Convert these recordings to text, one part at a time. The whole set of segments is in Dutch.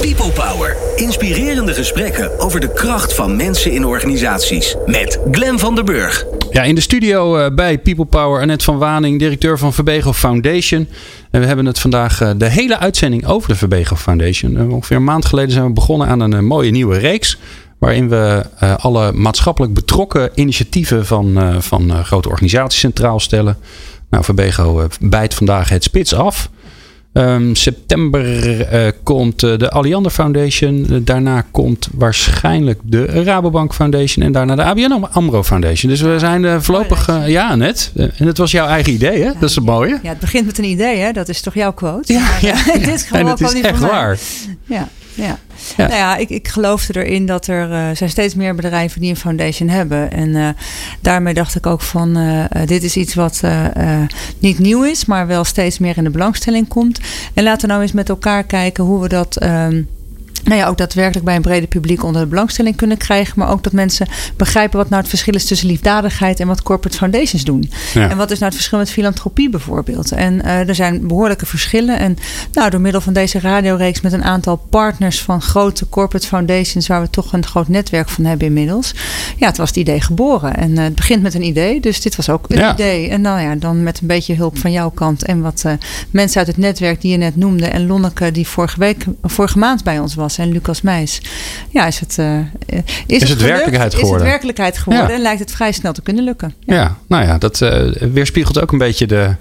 People Power. Inspirerende gesprekken over de kracht van mensen in organisaties. Met Glen van der Burg. Ja, in de studio uh, bij People Power Annette van Waning, directeur van Verbego Foundation. En we hebben het vandaag uh, de hele uitzending over de Verbego Foundation. Uh, ongeveer een maand geleden zijn we begonnen aan een mooie nieuwe reeks. Waarin we alle maatschappelijk betrokken initiatieven van, van grote organisaties centraal stellen. Nou, Verbego bijt vandaag het spits af. Um, september uh, komt uh, de Alliander Foundation. Uh, daarna komt waarschijnlijk de Rabobank Foundation. En daarna de ABN AMRO Foundation. Dus we zijn voorlopig... ja, net. en het was jouw eigen idee, hè? Ja, dat is het mooie. Ja, het begint met een idee, hè? Dat is toch jouw quote? Ja, ja, ja. dit is gewoon en het is echt waar. Ja. Ja. Nou ja, ik, ik geloofde erin dat er uh, zijn steeds meer bedrijven die een foundation hebben. En uh, daarmee dacht ik ook van uh, dit is iets wat niet nieuw is, maar wel steeds meer in de belangstelling komt. En laten we nou eens met elkaar kijken hoe we dat. Um, nou ja, ook daadwerkelijk bij een brede publiek onder de belangstelling kunnen krijgen. Maar ook dat mensen begrijpen wat nou het verschil is tussen liefdadigheid en wat corporate foundations doen. Ja. En wat is nou het verschil met filantropie bijvoorbeeld. En uh, er zijn behoorlijke verschillen. En nou, door middel van deze radioreeks met een aantal partners van grote corporate foundations, waar we toch een groot netwerk van hebben inmiddels. Ja, het was het idee geboren. En uh, het begint met een idee. Dus dit was ook een ja. idee. En nou ja, dan met een beetje hulp van jouw kant en wat uh, mensen uit het netwerk die je net noemde. En Lonneke, die vorige week, vorige maand bij ons was en Lucas Meijs. Ja, is het, uh, is, is het, het werkelijkheid geworden? Is het werkelijkheid geworden ja. en lijkt het vrij snel te kunnen lukken. Ja, ja nou ja, dat uh, weerspiegelt ook een beetje de,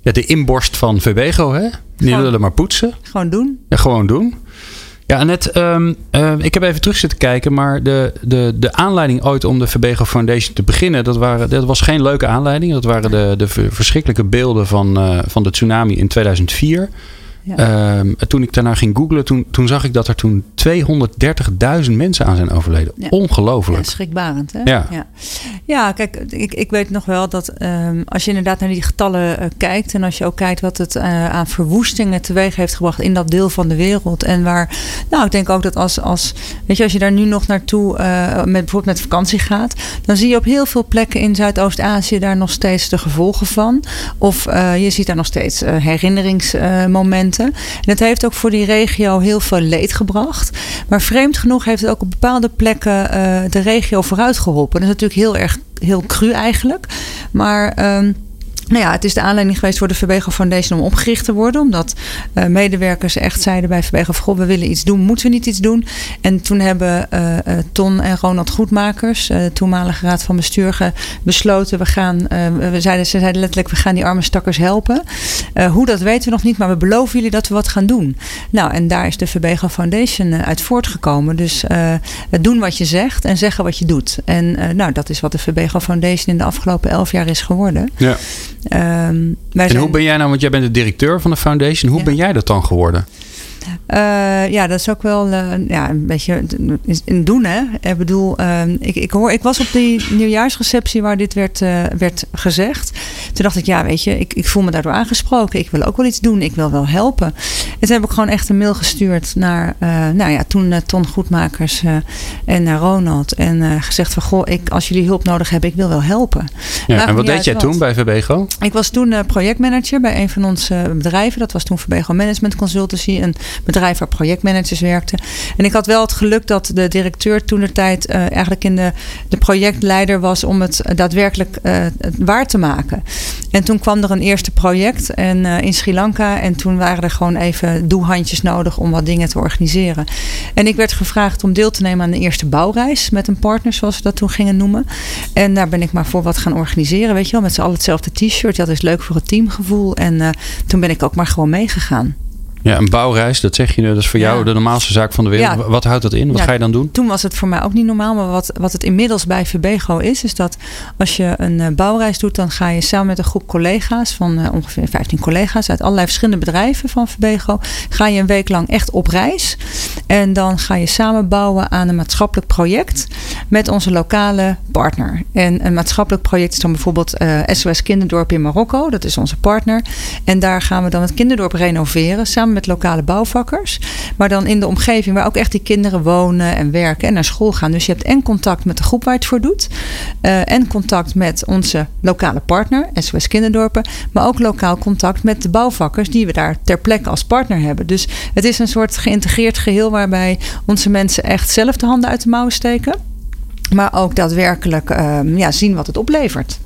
ja, de inborst van Verbego. Hè? Niet willen maar poetsen. Gewoon doen. Ja, gewoon doen. Ja, net, um, uh, ik heb even terug zitten kijken, maar de, de, de aanleiding ooit om de Verbego Foundation te beginnen, dat, waren, dat was geen leuke aanleiding. Dat waren de, de verschrikkelijke beelden van, uh, van de tsunami in 2004. Ja. Um, toen ik daarna ging googlen, toen, toen zag ik dat er toen 230.000 mensen aan zijn overleden. Ja. Ongelooflijk. Ja, schrikbarend. Hè? Ja. Ja. ja, kijk, ik, ik weet nog wel dat um, als je inderdaad naar die getallen uh, kijkt en als je ook kijkt wat het uh, aan verwoestingen teweeg heeft gebracht in dat deel van de wereld. En waar, nou, ik denk ook dat als, als weet je, als je daar nu nog naartoe, uh, met, bijvoorbeeld met vakantie gaat, dan zie je op heel veel plekken in Zuidoost-Azië daar nog steeds de gevolgen van. Of je ziet daar nog steeds herinneringsmomenten. En het heeft ook voor die regio heel veel leed gebracht. Maar vreemd genoeg heeft het ook op bepaalde plekken uh, de regio vooruit geholpen. Dat is natuurlijk heel erg heel cru eigenlijk. Maar. Um, nou ja, het is de aanleiding geweest voor de Verbego Foundation om opgericht te worden. Omdat uh, medewerkers echt zeiden bij Verbego: Goh, we willen iets doen, moeten we niet iets doen? En toen hebben uh, uh, Ton en Ronald Goedmakers, toenmalige raad van bestuur, besloten: we gaan, we zeiden, ze zeiden letterlijk: we gaan die arme stakkers helpen. hoe dat weten we nog niet, maar we beloven jullie dat we wat gaan doen. Nou, en daar is de Verbego Foundation uit voortgekomen. Dus doen wat je zegt en zeggen wat je doet. En nou, dat is wat de Verbego Foundation in de afgelopen elf jaar is geworden. Ja. Um, en zijn... hoe ben jij nou, want jij bent de directeur van de foundation, hoe ja. ben jij dat dan geworden? Uh, ja, dat is ook wel uh, ja, een beetje een doen, hè. Ik bedoel, uh, ik, ik, hoor, ik was op die nieuwjaarsreceptie waar dit werd, uh, werd gezegd. Toen dacht ik, ja, weet je, ik, ik voel me daardoor aangesproken. Ik wil ook wel iets doen. Ik wil wel helpen. En toen heb ik gewoon echt een mail gestuurd naar, nou ja, toen Ton Goedmakers en naar Ronald. En gezegd van, goh, ik, als jullie hulp nodig hebben, ik wil wel helpen. Ja, en wat deed jij wat. toen bij Verbego? Ik was toen projectmanager bij een van onze bedrijven. Dat was toen Verbego Management Consultancy. Een bedrijf waar projectmanagers werkten. En ik had wel het geluk dat de directeur toen de tijd uh, eigenlijk in de, de projectleider was om het daadwerkelijk uh, waar te maken. En toen kwam er een eerste project en, in Sri Lanka. En toen waren er gewoon even doehandjes nodig om wat dingen te organiseren. En ik werd gevraagd om deel te nemen aan de eerste bouwreis met een partner, zoals we dat toen gingen noemen. En daar ben ik maar voor wat gaan organiseren. Weet je wel, met z'n allen hetzelfde t-shirt. Dat is leuk voor het teamgevoel. En toen ben ik ook maar gewoon meegegaan. Ja, een bouwreis, dat zeg je nu, dat is voor jou de normaalste zaak van de wereld. Wat houdt dat in? Wat ga je dan doen? Toen was het voor mij ook niet normaal, maar wat, wat het inmiddels bij Verbego is, is dat als je een uh, bouwreis doet, dan ga je samen met een groep collega's van uh, ongeveer 15 collega's uit allerlei verschillende bedrijven van Verbego, ga je een week lang echt op reis. En dan ga je samen bouwen aan een maatschappelijk project met onze lokale partner. En een maatschappelijk project is dan bijvoorbeeld uh, SOS Kinderdorp in Marokko, dat is onze partner. En daar gaan we dan het kinderdorp renoveren samen met lokale bouwvakkers. Maar dan in de omgeving waar ook echt die kinderen wonen en werken en naar school gaan. Dus je hebt en contact met de groep waar je het voor doet. Uh, en contact met onze lokale partner, SOS Kinderdorpen. Maar ook lokaal contact met de bouwvakkers die we daar ter plekke als partner hebben. Dus het is een soort geïntegreerd geheel waarbij onze mensen echt zelf de handen uit de mouwen steken. Maar ook daadwerkelijk uh, ja, zien wat het oplevert.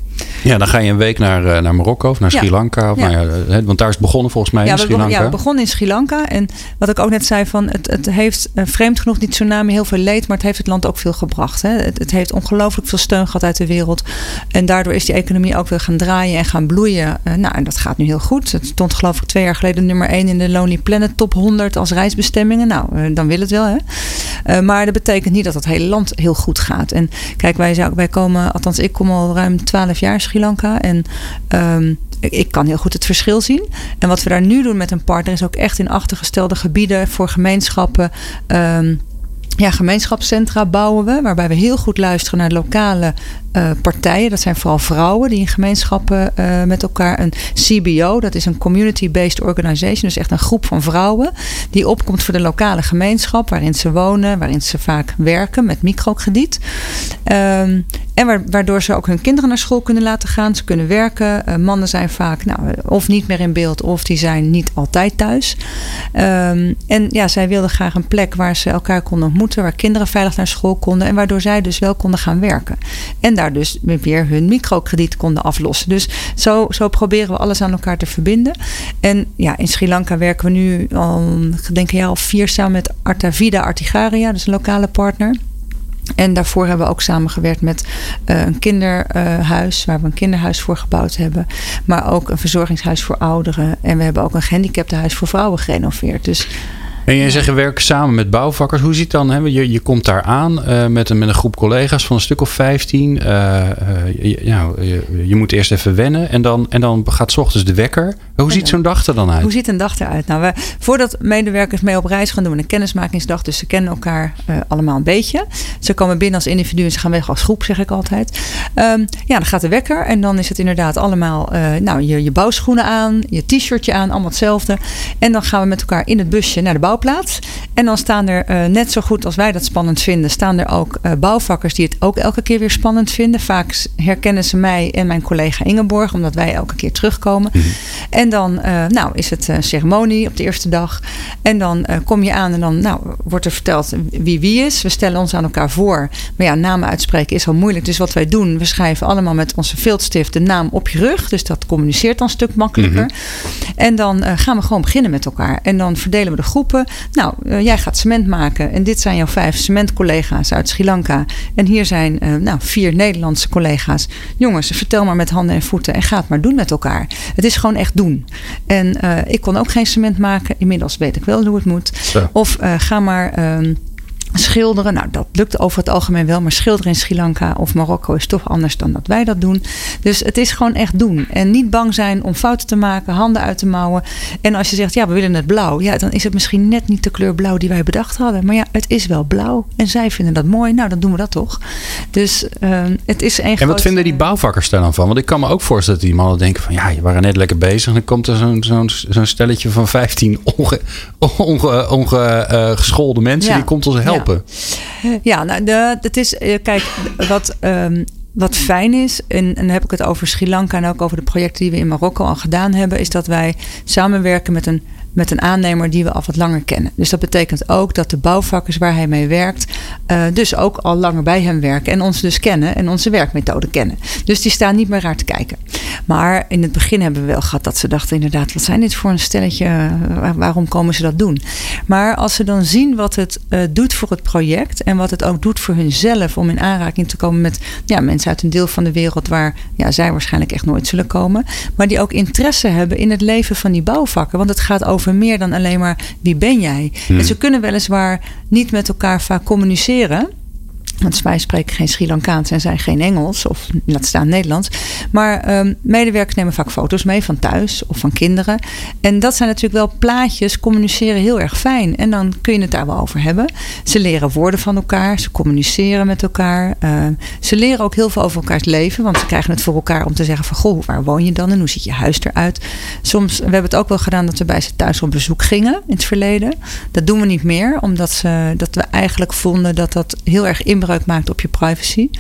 Ja, dan ga je een week naar, uh, naar Marokko of naar Sri Lanka. Of ja, want daar is het begonnen volgens mij ja, in Sri Lanka. Ja, we begonnen in Sri Lanka. En wat ik ook net zei, van het, het heeft uh, vreemd genoeg die tsunami heel veel leed. Maar het heeft het land ook veel gebracht. Hè. Het, het, heeft ongelooflijk veel steun gehad uit de wereld. En daardoor is die economie ook weer gaan draaien en gaan bloeien. Nou, en dat gaat nu heel goed. Het stond geloof ik twee jaar geleden nummer 1 in de Lonely Planet top 100 als reisbestemmingen. Nou, dan wil het wel hè. maar dat betekent niet dat het hele land heel goed gaat. En kijk, wij, wij komen, althans ik kom al ruim 12 jaar Sri Lanka. En um, ik kan heel goed het verschil zien. En wat we daar nu doen met een partner is ook echt in achtergestelde gebieden voor gemeenschappen. Um, ja, gemeenschapscentra bouwen we, waarbij we heel goed luisteren naar lokale uh, partijen. Dat zijn vooral vrouwen die in gemeenschappen uh, met elkaar een CBO, dat is een community-based organization, dus echt een groep van vrouwen die opkomt voor de lokale gemeenschap waarin ze wonen, waarin ze vaak werken met microkrediet. Um, en waardoor ze ook hun kinderen naar school kunnen laten gaan. Ze kunnen werken. Uh, mannen zijn vaak nou, of niet meer in beeld of die zijn niet altijd thuis. Um, en ja, zij wilden graag een plek waar ze elkaar konden ontmoeten. Waar kinderen veilig naar school konden. En waardoor zij dus wel konden gaan werken. En daar dus weer hun microkrediet konden aflossen. Dus zo, zo proberen we alles aan elkaar te verbinden. En ja, in Sri Lanka werken we nu al, denk ik, of vier samen met Artavida Artigaria. Dus een lokale partner. En daarvoor hebben we ook samengewerkt met uh, een kinderhuis, waar we een kinderhuis voor gebouwd hebben. Maar ook een verzorgingshuis voor ouderen. En we hebben ook een gehandicaptenhuis voor vrouwen gerenoveerd. Dus en jij zegt, je werkt samen met bouwvakkers. Hoe ziet dan? Hè? Je, je komt daar aan uh, met, een, met een groep collega's van een stuk of 15. Uh, uh, je, je, je, moet eerst even wennen. En dan, en dan gaat s ochtends de wekker. Hoe ziet zo'n dag er dan uit? Hoe ziet een dag eruit? Nou, we, voordat medewerkers mee op reis gaan doen, een kennismakingsdag. Dus ze kennen elkaar allemaal een beetje. Ze komen binnen als individu en ze gaan weg als groep, zeg ik altijd. Um, ja, dan gaat de wekker. En dan is het inderdaad allemaal nou, je, je bouwschoenen aan, je t-shirtje aan, allemaal hetzelfde. En dan gaan we met elkaar in het busje naar de bouw bouwplaats. En dan staan er uh, net zo goed als wij dat spannend vinden, staan er ook uh, bouwvakkers die het ook elke keer weer spannend vinden. Vaak herkennen ze mij en mijn collega Ingeborg, omdat wij elke keer terugkomen. Mm -hmm. En dan uh, nou, is het ceremonie op de eerste dag. En dan kom je aan en dan nou, wordt er verteld wie wie is. We stellen ons aan elkaar voor. Maar ja, namen uitspreken is al moeilijk. Dus wat wij doen, we schrijven allemaal met onze viltstift de naam op je rug. Dus dat communiceert dan een stuk makkelijker. Mm -hmm. En dan gaan we gewoon beginnen met elkaar. En dan verdelen we de groepen. Nou, uh, jij gaat cement maken. En dit zijn jouw vijf cementcollega's uit Sri Lanka. En hier zijn uh, nou, vier Nederlandse collega's. Jongens, vertel maar met handen en voeten. En ga het maar doen met elkaar. Het is gewoon echt doen. En uh, ik kon ook geen cement maken. Inmiddels weet ik wel hoe het moet. Of ga maar. Um, schilderen. Nou, dat lukt over het algemeen wel. Maar schilderen in Sri Lanka of Marokko is toch anders dan dat wij dat doen. Dus het is gewoon echt doen. En niet bang zijn om fouten te maken, handen uit te mouwen. En als je zegt, ja, we willen het blauw. Ja, dan is het misschien net niet de kleur blauw die wij bedacht hadden. Maar ja, het is wel blauw. En zij vinden dat mooi. Nou, dan doen we dat toch. Dus uh, het is een En wat vinden die bouwvakkers daar dan van? Want ik kan me ook voorstellen dat die mannen denken van... ja, je waren net lekker bezig. En dan komt er zo'n zo'n zo'n stelletje van 15 ongeschoolde onge, onge, uh, geschoolde mensen. Ja. Die komt ons helpen. Ja, ja. Nou, de, het is, kijk, wat, um, wat fijn is, en, en dan heb ik het over Sri Lanka en ook over de projecten die we in Marokko al gedaan hebben, is dat wij samenwerken met een met een aannemer die we al wat langer kennen. Dus dat betekent ook dat de bouwvakkers waar hij mee werkt, uh, dus ook al langer bij hem werken en ons dus kennen en onze werkmethode kennen. Dus die staan niet meer raar te kijken. Maar in het begin hebben we wel gehad dat ze dachten inderdaad, wat zijn dit voor een stelletje, waarom komen ze dat doen? Maar als ze dan zien wat het uh, doet voor het project en wat het ook doet voor hunzelf om in aanraking te komen met ja, mensen uit een deel van de wereld waar ja, zij waarschijnlijk echt nooit zullen komen, maar die ook interesse hebben in het leven van die bouwvakken. Want het gaat over over meer dan alleen maar wie ben jij. Hmm. En ze kunnen weliswaar niet met elkaar vaak communiceren. Want wij spreken geen Sri Lankaans en zijn geen Engels, of laat staan Nederlands. Maar um, medewerkers nemen vaak foto's mee van thuis of van kinderen. En dat zijn natuurlijk wel plaatjes, communiceren heel erg fijn. En dan kun je het daar wel over hebben. Ze leren woorden van elkaar, ze communiceren met elkaar. Uh, ze leren ook heel veel over elkaars leven, want ze krijgen het voor elkaar om te zeggen van goh, waar woon je dan en hoe ziet je huis eruit? Soms, we hebben het ook wel gedaan dat we bij ze thuis op bezoek gingen in het verleden. Dat doen we niet meer, omdat ze, dat we eigenlijk vonden dat dat heel erg inbreuk maakt op je privacy.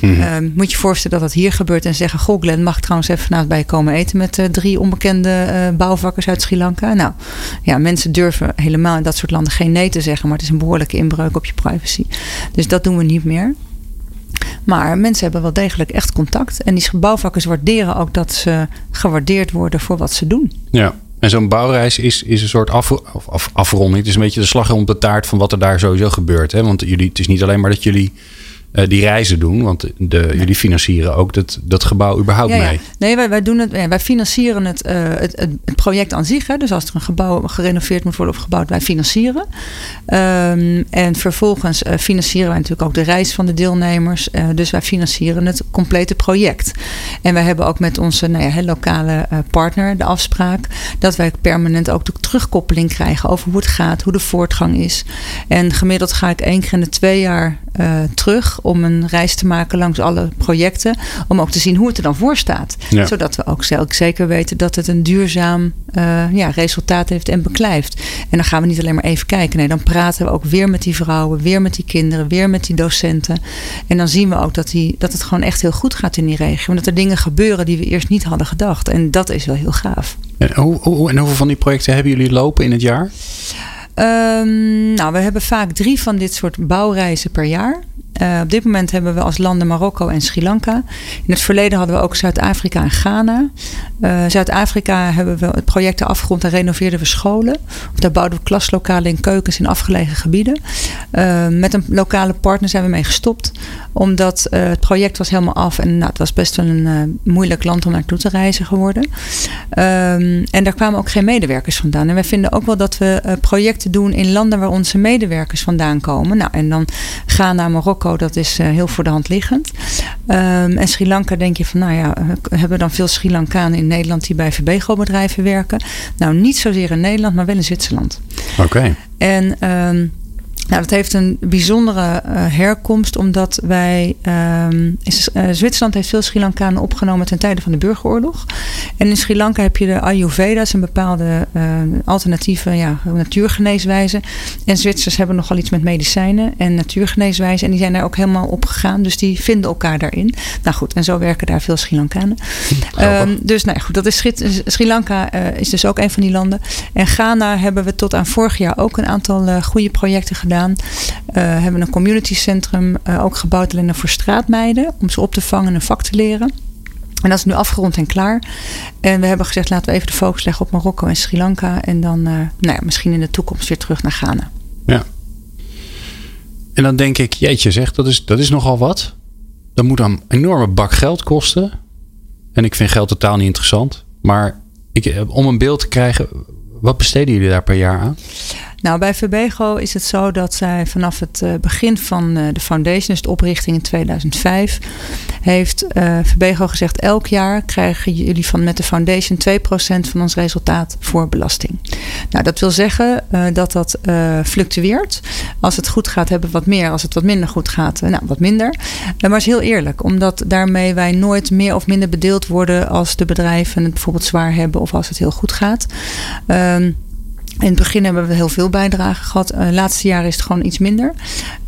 Mm -hmm. moet je je voorstellen dat dat hier gebeurt en zeggen: Goh, Glenn, mag trouwens even vanavond bij je komen eten met uh, drie onbekende uh, bouwvakkers uit Sri Lanka? Nou, ja, mensen durven helemaal in dat soort landen geen nee te zeggen, maar het is een behoorlijke inbreuk op je privacy. Dus dat doen we niet meer. Maar mensen hebben wel degelijk echt contact. En die bouwvakkers waarderen ook dat ze gewaardeerd worden voor wat ze doen. Ja. En zo'n bouwreis is, is een soort af, af, afronding. Het is een beetje de slag om de taart van wat er daar sowieso gebeurt. Hè? Want jullie, het is niet alleen maar dat jullie uh, die reizen doen. Want de, nee. jullie financieren ook dat, dat gebouw überhaupt ja, ja. mee. Nee, wij, wij, doen het, wij financieren het, uh, het, het, het, project aan zich. Hè. Dus als er een gebouw gerenoveerd moet worden of gebouwd, wij financieren. Um, en vervolgens uh, financieren wij natuurlijk ook de reis van de deelnemers. dus wij financieren het complete project. En wij hebben ook met onze nou ja, lokale partner de afspraak dat wij permanent ook de terugkoppeling krijgen over hoe het gaat, hoe de voortgang is. En gemiddeld ga ik één keer in de twee jaar terug om een reis te maken langs alle projecten. Om ook te zien hoe het er dan voor staat. Ja. Zodat we ook zeker weten dat het een duurzaam uh, ja, resultaat heeft en beklijft. En dan gaan we niet alleen maar even kijken. Nee, dan praten we ook weer met die vrouwen, weer met die kinderen, weer met die docenten. En dan zien we ook dat, die, dat het gewoon echt heel goed gaat in die regio. En dat er dingen gebeuren die we eerst niet hadden gedacht. En dat is wel heel gaaf. En, hoe, hoe, en hoeveel van die projecten hebben jullie lopen in het jaar? Um, nou, we hebben vaak drie van dit soort bouwreizen per jaar. Uh, op dit moment hebben we als landen Marokko en Sri Lanka. In het verleden hadden we ook Zuid-Afrika en Ghana. Uh, Zuid-Afrika hebben we het project afgerond en renoveerden we scholen. Of daar bouwden we klaslokalen in keukens in afgelegen gebieden. Uh, met een lokale partner zijn we mee gestopt. Omdat het project was helemaal af. En nou, het was best wel een moeilijk land om naartoe te reizen geworden. Um, en daar kwamen ook geen medewerkers vandaan. En wij vinden ook wel dat we projecten doen in landen waar onze medewerkers vandaan komen. Nou, en dan Ghana, Marokko dat is uh, heel voor de hand liggend. Um, en Sri Lanka denk je van, nou ja, hebben dan veel Sri Lankanen in Nederland die bij Verbego-bedrijven werken. Nou, niet zozeer in Nederland, maar wel in Zwitserland. Oké. Okay. En um, nou, dat heeft een bijzondere uh, herkomst, omdat wij. Um, uh, Zwitserland heeft veel Sri Lankanen opgenomen ten tijde van de burgeroorlog. En in Sri Lanka heb je de Ayurveda, een bepaalde uh, alternatieve ja, natuurgeneeswijze. En Zwitsers hebben nogal iets met medicijnen en natuurgeneeswijzen. En die zijn daar ook helemaal op gegaan. Dus die vinden elkaar daarin. Nou goed, en zo werken daar veel Sri Lankanen. Um, dus nou ja, goed, dat is Sri, Sri Lanka is dus ook een van die landen. En Ghana hebben we tot aan vorig jaar ook een aantal goede projecten gedaan. Uh, hebben een community centrum uh, ook gebouwd alleen voor straatmeiden. Om ze op te vangen en een vak te leren. En dat is nu afgerond en klaar. En we hebben gezegd laten we even de focus leggen op Marokko en Sri Lanka. En dan uh, nou ja, misschien in de toekomst weer terug naar Ghana. Ja. En dan denk ik, jeetje zeg, dat is, dat is nogal wat. Dat moet een enorme bak geld kosten. En ik vind geld totaal niet interessant. Maar ik, om een beeld te krijgen, wat besteden jullie daar per jaar aan? Nou, bij Verbego is het zo dat zij vanaf het uh, begin van uh, de foundation, dus de oprichting in 2005, heeft uh, Verbego gezegd: elk jaar krijgen jullie van met de foundation 2% van ons resultaat voor belasting. Nou, dat wil zeggen dat dat fluctueert. Als het goed gaat, hebben we wat meer. Als het wat minder goed gaat, nou, wat minder. maar is heel eerlijk, omdat daarmee wij nooit meer of minder bedeeld worden als de bedrijven het bijvoorbeeld zwaar hebben of als het heel goed gaat. Um, in het begin hebben we heel veel bijdragen gehad. Uh, laatste jaar is het gewoon iets minder.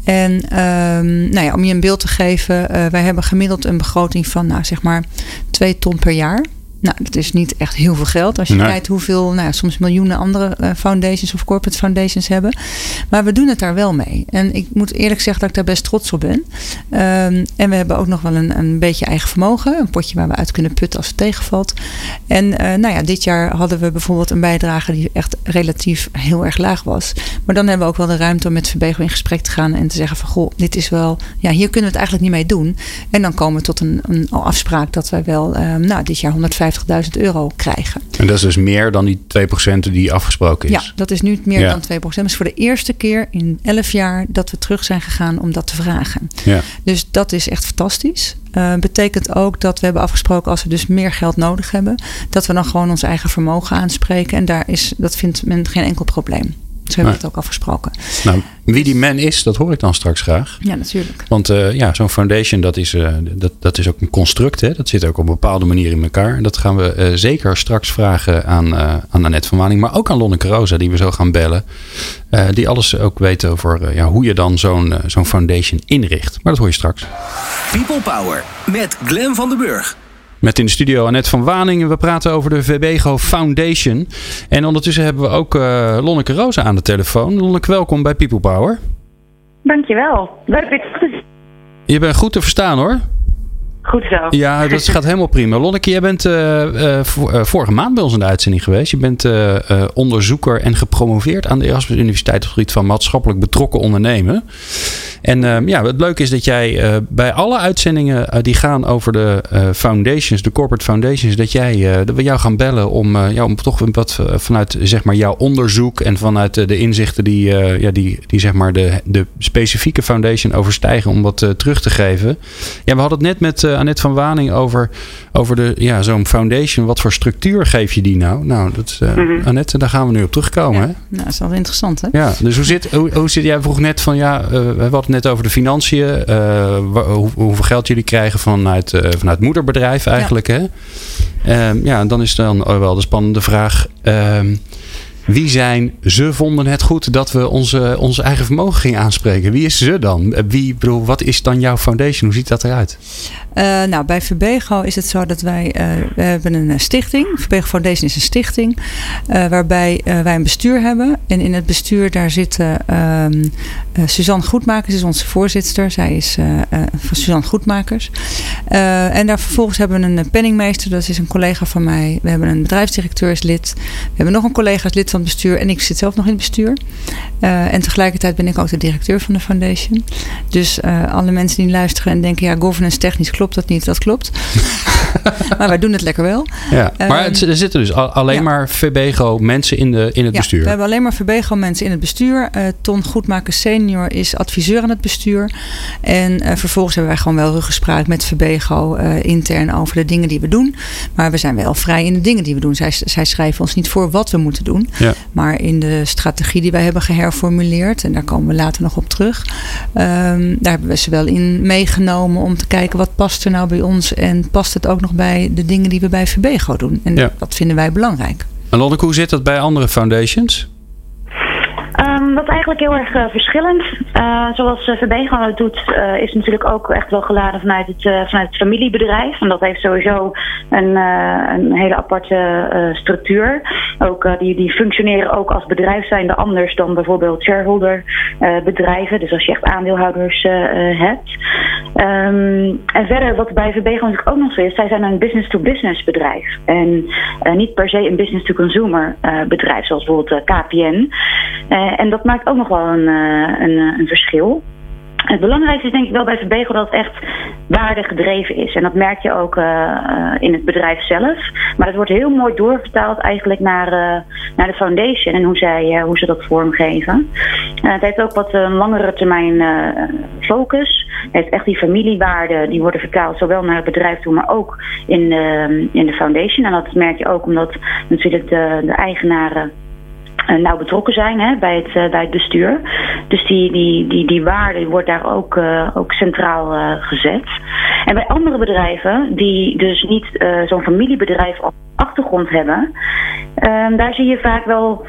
En um, nou ja, om je een beeld te geven, uh, wij hebben gemiddeld een begroting van nou, zeg maar 2 ton per jaar. Nou, dat is niet echt heel veel geld. Als je nee. kijkt hoeveel, nou ja, soms miljoenen andere uh, foundations of corporate foundations hebben. Maar we doen het daar wel mee. En ik moet eerlijk zeggen dat ik daar best trots op ben. Um, en we hebben ook nog wel een, een beetje eigen vermogen. Een potje waar we uit kunnen putten als het tegenvalt. En uh, nou ja, dit jaar hadden we bijvoorbeeld een bijdrage die echt relatief heel erg laag was. Maar dan hebben we ook wel de ruimte om met Verbego in gesprek te gaan. En te zeggen van, goh, dit is wel, ja, hier kunnen we het eigenlijk niet mee doen. En dan komen we tot een, een afspraak dat wij wel, um, nou, dit jaar 150 50.000 euro krijgen. En dat is dus meer dan die 2% die afgesproken is? Ja, dat is nu meer dan 2%. Dat is voor de eerste keer in 11 jaar dat we terug zijn gegaan om dat te vragen. Ja. Dus dat is echt fantastisch. Uh, betekent ook dat we hebben afgesproken als we dus meer geld nodig hebben, dat we dan gewoon ons eigen vermogen aanspreken. En daar is, dat vindt men geen enkel probleem. Zo hebben we het ook afgesproken. Nou, wie die man is, dat hoor ik dan straks graag. Ja, natuurlijk. Want uh, ja, zo'n foundation, dat is, uh, dat, dat is ook een construct. Hè? Dat zit ook op een bepaalde manier in elkaar. En dat gaan we uh, zeker straks vragen aan, aan Annette van Waning. Maar ook aan Lonneke Rosa, die we zo gaan bellen. die alles ook weet over ja, hoe je dan zo'n zo'n foundation inricht. Maar dat hoor je straks. People Power met Glen van den Burg. Met in de studio Annette van Waningen. We praten over de VBGO Foundation. En ondertussen hebben we ook uh, Lonneke Rosa aan de telefoon. Lonneke, welkom bij People Power. Dankjewel. Leuk zien. Je bent goed te verstaan hoor. Goed zo. Ja, dat gaat helemaal prima. Lonneke, jij bent uh, uh, vorige maand bij ons in de uitzending geweest. Je bent onderzoeker en gepromoveerd aan de Erasmus Universiteit op het gebied van maatschappelijk betrokken ondernemen. En ehm, ja, het leuke is dat jij bij alle uitzendingen die gaan over de foundations, de corporate foundations, dat, jij, dat we jou gaan bellen om, ja, om toch wat vanuit zeg maar, jouw onderzoek en vanuit de inzichten die, ja, die, die zeg maar de, de specifieke foundation overstijgen, om wat terug te geven. Ja, we hadden het net met Annette van Waning over, over de, ja, zo'n foundation. Wat voor structuur geef je die nou? Nou, dat, uh, mm -hmm. Annette, daar gaan we nu op terugkomen. Ja, hè? Nou, dat is wel interessant, hè? Ja, dus hoe zit, hoe, hoe zit jij vroeg net van, ja, uh, we hadden het net over de financiën. Uh, hoe, hoeveel geld jullie krijgen vanuit, vanuit moederbedrijf eigenlijk, ja. hè? ja, dan is dan wel de spannende vraag... Ehm, wie zijn ze vonden het goed dat we onze, onze eigen vermogen gingen aanspreken? Wie is ze dan? Wie, bedoel, wat is dan jouw foundation? Hoe ziet dat eruit? Uh, nou, bij Verbego is het zo dat wij uh, we hebben een stichting. Verbego Foundation is een stichting. Waarbij wij een bestuur hebben. En in het bestuur daar zitten ehm, Suzanne Goedmakers, is onze voorzitter. Zij is van Suzanne Goedmakers. en daar vervolgens hebben we een penningmeester. Dat is een collega van mij. We hebben een bedrijfsdirecteur is lid. We hebben nog een collega is lid van het bestuur. En ik zit zelf nog in het bestuur. en tegelijkertijd ben ik ook de directeur van de foundation. Dus alle mensen die luisteren en denken, ja, governance technisch klopt dat niet. Dat klopt. maar wij doen het lekker wel. Ja, maar um, er zitten dus alleen ja. maar Verbego mensen in, de, in het ja, bestuur. we hebben alleen maar Verbego mensen in het bestuur. Uh, Ton Goedmaker senior is adviseur aan het bestuur. En vervolgens hebben wij gewoon wel ruggespraak met Verbego uh, intern over de dingen die we doen. Maar we zijn wel vrij in de dingen die we doen. Zij, zij schrijven ons niet voor wat we moeten doen. Ja. Maar in de strategie die wij hebben geherformuleerd. En daar komen we later nog op terug. Um, daar hebben we ze wel in meegenomen om te kijken wat past er nou bij ons. En past het ook nog bij de dingen die we bij Verbego doen. En ja. dat vinden wij belangrijk. En Lonneke, hoe zit dat bij andere foundations? Um, dat is eigenlijk heel erg uh, verschillend. Uh, zoals uh, Verbego het doet, is natuurlijk ook echt wel geladen vanuit het, vanuit het familiebedrijf. En dat heeft sowieso een, een hele aparte structuur. Ook, die, die functioneren ook als bedrijf zijnde anders dan bijvoorbeeld shareholder bedrijven. Dus als je echt aandeelhouders hebt. Um, en verder, wat bij Verbego natuurlijk ook nog zo is, zij zijn een business-to-business bedrijf. En niet per se een business-to-consumer bedrijf, zoals bijvoorbeeld KPN. En dat maakt ook nog wel een, een, een verschil. Het belangrijkste is denk ik wel bij Verbego dat het echt waardegedreven is. En dat merk je ook in het bedrijf zelf. Maar het wordt heel mooi doorvertaald eigenlijk naar, naar de foundation en hoe, zij, hoe ze dat vormgeven. het heeft ook wat een langere termijn focus. Het heeft echt die familiewaarden, die worden vertaald zowel naar het bedrijf toe, maar ook in in de foundation. En dat merk je ook omdat natuurlijk de, de eigenaren nauw betrokken zijn hè, bij, het, uh, bij het bestuur. Dus die, die, die, die waarde wordt daar ook, uh, ook centraal gezet. En bij andere bedrijven, die dus niet zo'n familiebedrijf op achtergrond hebben, ehm, daar zie je vaak wel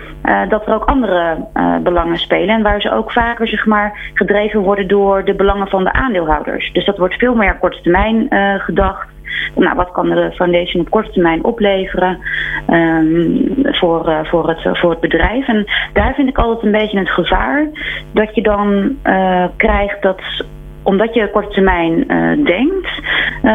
dat er ook andere belangen spelen. En waar ze ook vaker zeg maar, gedreven worden door de belangen van de aandeelhouders. Dus dat wordt veel meer korte termijn gedacht. Nou, wat kan de foundation op korte termijn opleveren um, voor, uh, voor, het, voor het bedrijf? En daar vind ik altijd een beetje het gevaar dat je dan uh, krijgt dat omdat je korte termijn uh, denkt,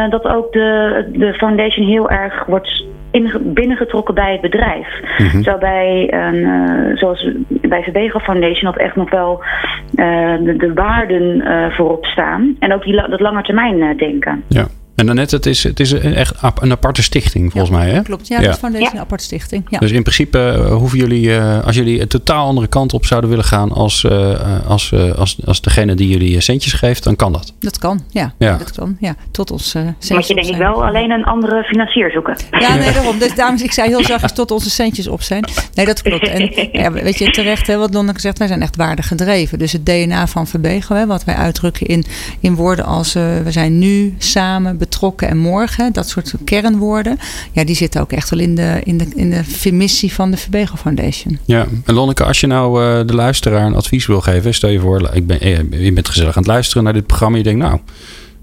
dat ook de, de foundation heel erg wordt in, binnengetrokken bij het bedrijf. Mm-hmm. Zo bij, uh, zoals bij Verbego Foundation, dat echt nog wel de, de, waarden voorop staan. En ook die, dat langetermijn denken. Ja. En dan net, het is, het is echt een aparte stichting volgens mij. Hè? Klopt, ja, ja. het Foundation een aparte stichting. Ja. Dus in principe uh, hoeven jullie, uh, als jullie een totaal andere kant op zouden willen gaan als, uh, als, als, als degene die jullie centjes geeft, dan kan dat. Dat kan, ja. ja. Dat kan, ja. Tot ons centjes. Moet je denk ik wel alleen een andere financier zoeken. Ja, nee, daarom. Dus daarom, ik zei heel zachtjes tot onze centjes op zijn. Nee, dat klopt. En ja, weet je, terecht, hè, wat Lonneke zegt, wij zijn echt waardig gedreven. Dus het DNA van Verbego, hè, wat wij uitdrukken in, in woorden als we zijn nu samen betrokken en morgen, dat soort kernwoorden, ja, die zitten ook echt wel in de, in de, in de missie van de Verbego Foundation. Ja, en Lonneke, als je nou uh, de luisteraar een advies wil geven, stel je voor, ik ben, eh, je bent gezellig aan het luisteren naar dit programma, je denkt, nou,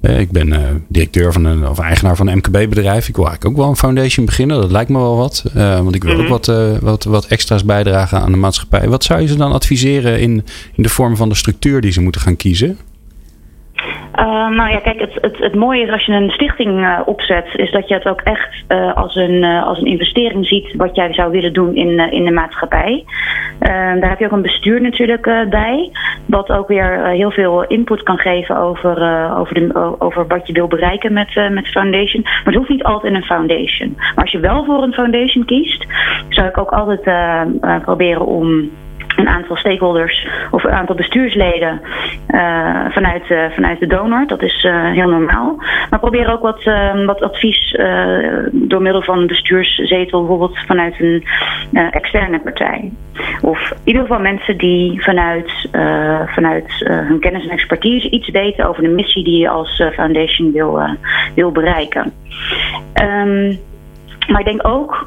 eh, ik ben uh, directeur van een, of eigenaar van een MKB-bedrijf. Ik wil eigenlijk ook wel een foundation beginnen. Dat lijkt me wel wat. Uh, want ik wil ook wat, wat, wat extra's bijdragen aan de maatschappij. Wat zou je ze dan adviseren in, in de vorm van de structuur die ze moeten gaan kiezen? Uh, nou ja, kijk, het, het, het mooie is als je een stichting uh, opzet, is dat je het ook echt uh, als, een, als een investering ziet wat jij zou willen doen in, in de maatschappij. daar heb je ook een bestuur natuurlijk bij, wat ook weer heel veel input kan geven over, over, de, over wat je wil bereiken met, met Foundation. Maar het hoeft niet altijd in een foundation. Maar als je wel voor een foundation kiest, zou ik ook altijd proberen om een aantal stakeholders of een aantal bestuursleden uh, vanuit, uh, vanuit de donor. Dat is uh, heel normaal. Maar probeer ook wat, wat advies door middel van een bestuurszetel, bijvoorbeeld vanuit een externe partij. Of in ieder geval mensen die vanuit, vanuit hun kennis en expertise iets weten over de missie die je als foundation wil, wil bereiken. Um, maar ik denk ook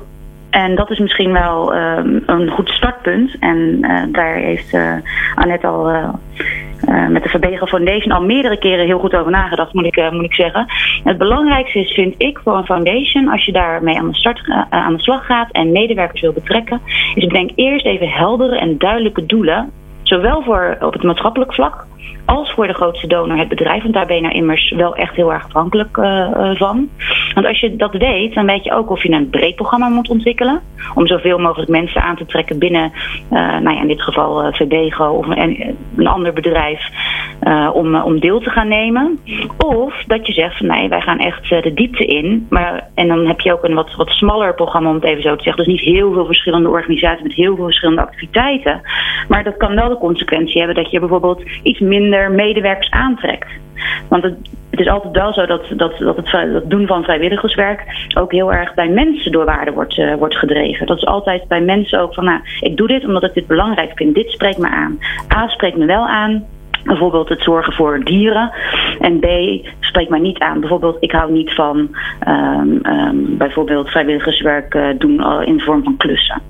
en dat is misschien wel um, een goed startpunt. En uh, daar heeft uh, Annette al uh, met de Verbegen Foundation al meerdere keren heel goed over nagedacht, moet ik, moet ik zeggen. het belangrijkste is, vind ik, voor een foundation, als je daarmee aan de, start, aan de slag gaat en medewerkers wil betrekken, is bedenk eerst even heldere en duidelijke doelen. Zowel voor op het maatschappelijk vlak als voor de grootste donor het bedrijf. Want daar ben je nou immers wel echt heel erg afhankelijk uh, van. Want als je dat weet, dan weet je ook of je een breed programma moet ontwikkelen. Om zoveel mogelijk mensen aan te trekken binnen, uh, nou ja, in dit geval uh, of een, ander bedrijf. om, om deel te gaan nemen. Of dat je zegt van nee, wij gaan echt de diepte in. Maar, en dan heb je ook een wat, wat smaller programma, om het even zo te zeggen. Dus niet heel veel verschillende organisaties met heel veel verschillende activiteiten. Maar dat kan wel de consequentie hebben dat je bijvoorbeeld iets minder medewerkers aantrekt. Want het, het, is altijd wel zo dat, dat, dat het doen van vrijwilligerswerk ook heel erg bij mensen door waarde wordt, uh, wordt gedreven. Dat is altijd bij mensen ook van, nou, ik doe dit omdat ik dit belangrijk vind. Dit spreekt me aan. A spreekt me wel aan. Bijvoorbeeld het zorgen voor dieren. En B spreekt mij niet aan. Bijvoorbeeld, ik hou niet van um, um, bijvoorbeeld vrijwilligerswerk uh, doen in de vorm van klussen.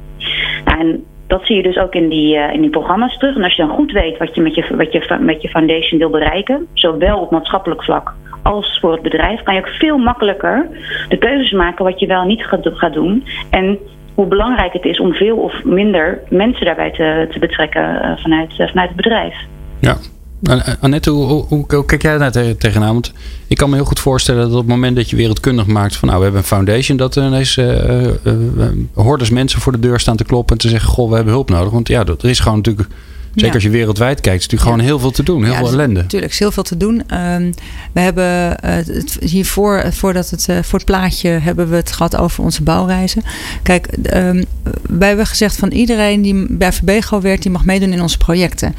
Nou, en dat zie je dus ook in die, uh, in die programma's terug. En als je dan goed weet wat je met, je wat je met je foundation wil bereiken, zowel op maatschappelijk vlak als voor het bedrijf, kan je ook veel makkelijker de keuzes maken wat je wel niet gaat, gaat doen. En hoe belangrijk het is om veel of minder mensen daarbij te, te betrekken uh, vanuit, uh, vanuit het bedrijf. Ja, Annette, hoe, kijk jij daar tegenaan? Want ik kan me heel goed voorstellen dat op het moment dat je wereldkundig maakt van nou we hebben een foundation, dat er ineens uh, hordes mensen voor de deur staan te kloppen en te zeggen: Goh, we hebben hulp nodig. Want ja, er is gewoon natuurlijk Zeker als je wereldwijd kijkt, is natuurlijk gewoon heel veel te doen. Heel veel ellende. Natuurlijk, is heel veel te doen. Um, we hebben uh, het hiervoor, voordat het, uh, voor het plaatje, hebben we het gehad over onze bouwreizen. Kijk, um, wij hebben gezegd van iedereen die bij Verbego werkt, die mag meedoen in onze projecten.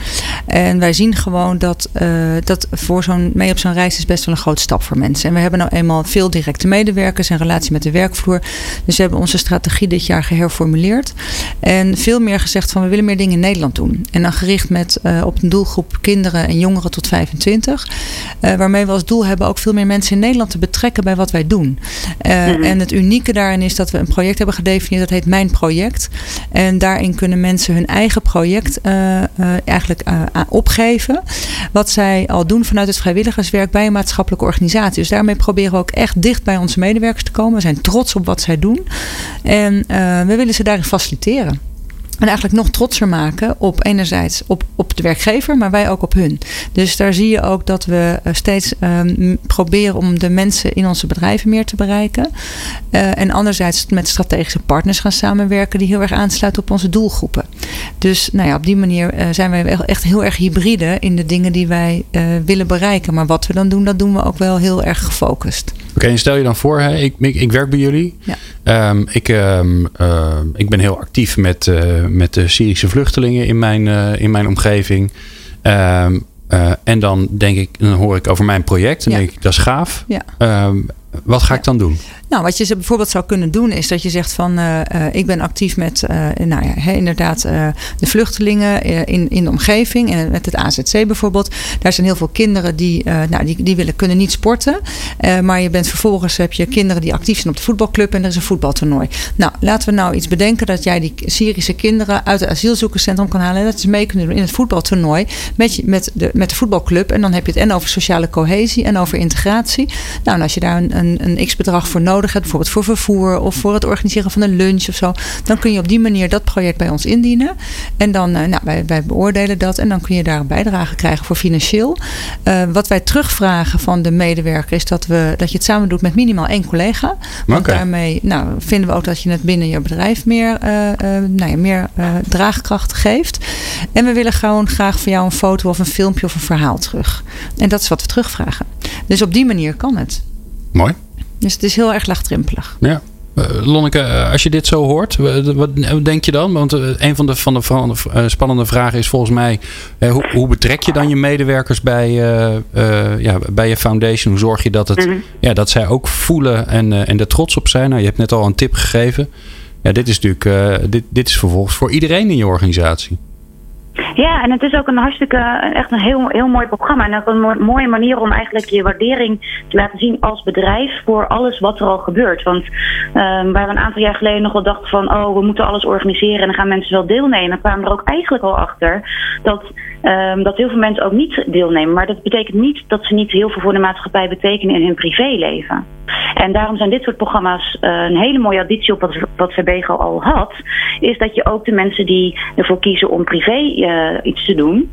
En wij zien gewoon dat, uh, dat voor zo'n mee op zo'n reis is best wel een grote stap voor mensen. En we hebben nou eenmaal veel directe medewerkers en relatie met de werkvloer. Dus we hebben onze strategie dit jaar geherformuleerd. En veel meer gezegd van we willen meer dingen in Nederland doen. En dan gericht met, uh, op een doelgroep kinderen en jongeren tot 25. Uh, waarmee we als doel hebben ook veel meer mensen in Nederland te betrekken bij wat wij doen. Uh, mm-hmm. En het unieke daarin is dat we een project hebben gedefinieerd dat heet Mijn Project. En daarin kunnen mensen hun eigen project eigenlijk opgeven. Wat zij al doen vanuit het vrijwilligerswerk bij een maatschappelijke organisatie. Dus daarmee proberen we ook echt dicht bij onze medewerkers te komen. We zijn trots op wat zij doen. En we willen ze daarin faciliteren. En eigenlijk nog trotser maken op enerzijds op, op de werkgever, maar wij ook op hun. Dus daar zie je ook dat we eh, steeds um, proberen om de mensen in onze bedrijven meer te bereiken. Uh, en anderzijds met strategische partners gaan samenwerken die heel erg aansluiten op onze doelgroepen. Dus nou ja, op die manier zijn wij echt heel erg hybride in de dingen die wij willen bereiken. Maar wat we dan doen, dat doen we ook wel heel erg gefocust. Oké, en stel je dan voor, hè, ik, ik, ik werk bij jullie. Ja. Ehm, ik, um, ik ben heel actief met, uh, met de Syrische vluchtelingen in mijn, uh, in mijn omgeving. Um, uh, en dan denk ik, dan hoor ik over mijn project. En ja. denk ik, dat is gaaf. Ja. wat ga ik dan doen? Nou, wat je bijvoorbeeld zou kunnen doen, is dat je zegt van uh, uh, ik ben actief met uh, nou ja, inderdaad de vluchtelingen in, in de omgeving. En met het AZC bijvoorbeeld. Daar zijn heel veel kinderen die, nou, die, die willen, kunnen niet sporten. maar je bent vervolgens heb je kinderen die actief zijn op de voetbalclub en er is een voetbaltoernooi. Nou, laten we nou iets bedenken dat jij die Syrische kinderen uit het asielzoekerscentrum kan halen. En dat ze mee kunnen doen in het voetbaltoernooi met, met, de, met de voetbalclub. En dan heb je het en over sociale cohesie en over integratie. Nou, en als je daar een, een, een x-bedrag voor nodig nodig hebt, bijvoorbeeld voor vervoer of voor het organiseren van een lunch of zo, dan kun je op die manier dat project bij ons indienen. En dan, uh, nou, wij, wij beoordelen dat en dan kun je daar een bijdrage krijgen voor financieel. Uh, wat wij terugvragen van de medewerker is dat, we, dat je het samen doet met minimaal één collega. Want okay. daarmee nou, vinden we ook dat je het binnen je bedrijf meer, uh, nou ja, meer draagkracht geeft. En we willen gewoon graag van jou een foto of een filmpje of een verhaal terug. En dat is wat we terugvragen. Dus op die manier kan het. Mooi. Dus het is heel erg laagdrempelig. Ja. Uh, Lonneke, uh, als je dit zo hoort, wat denk je dan? Want een van de, van de, van de spannende vragen is volgens mij: hoe, hoe, betrek je dan je medewerkers bij, ja, bij je foundation? Hoe zorg je dat, het, mm -hmm. ja, dat zij ook voelen en, en er trots op zijn? Nou, je hebt net al een tip gegeven. Ja, dit is natuurlijk dit, dit is vervolgens voor iedereen in je organisatie. Ja, en het is ook een hartstikke, echt een heel, heel mooi programma. En ook een mooie manier om eigenlijk je waardering te laten zien als bedrijf voor alles wat er al gebeurt. Want um, waar we een aantal jaar geleden nog wel dachten van, oh, we moeten alles organiseren en dan gaan mensen wel deelnemen, kwamen er ook eigenlijk al achter dat, um, dat heel veel mensen ook niet deelnemen. Maar dat betekent niet dat ze niet heel veel voor de maatschappij betekenen in hun privéleven. En daarom zijn dit soort programma's uh, een hele mooie additie op wat, wat Verbego al had. Is dat je ook de mensen die ervoor kiezen om privé uh, iets te doen.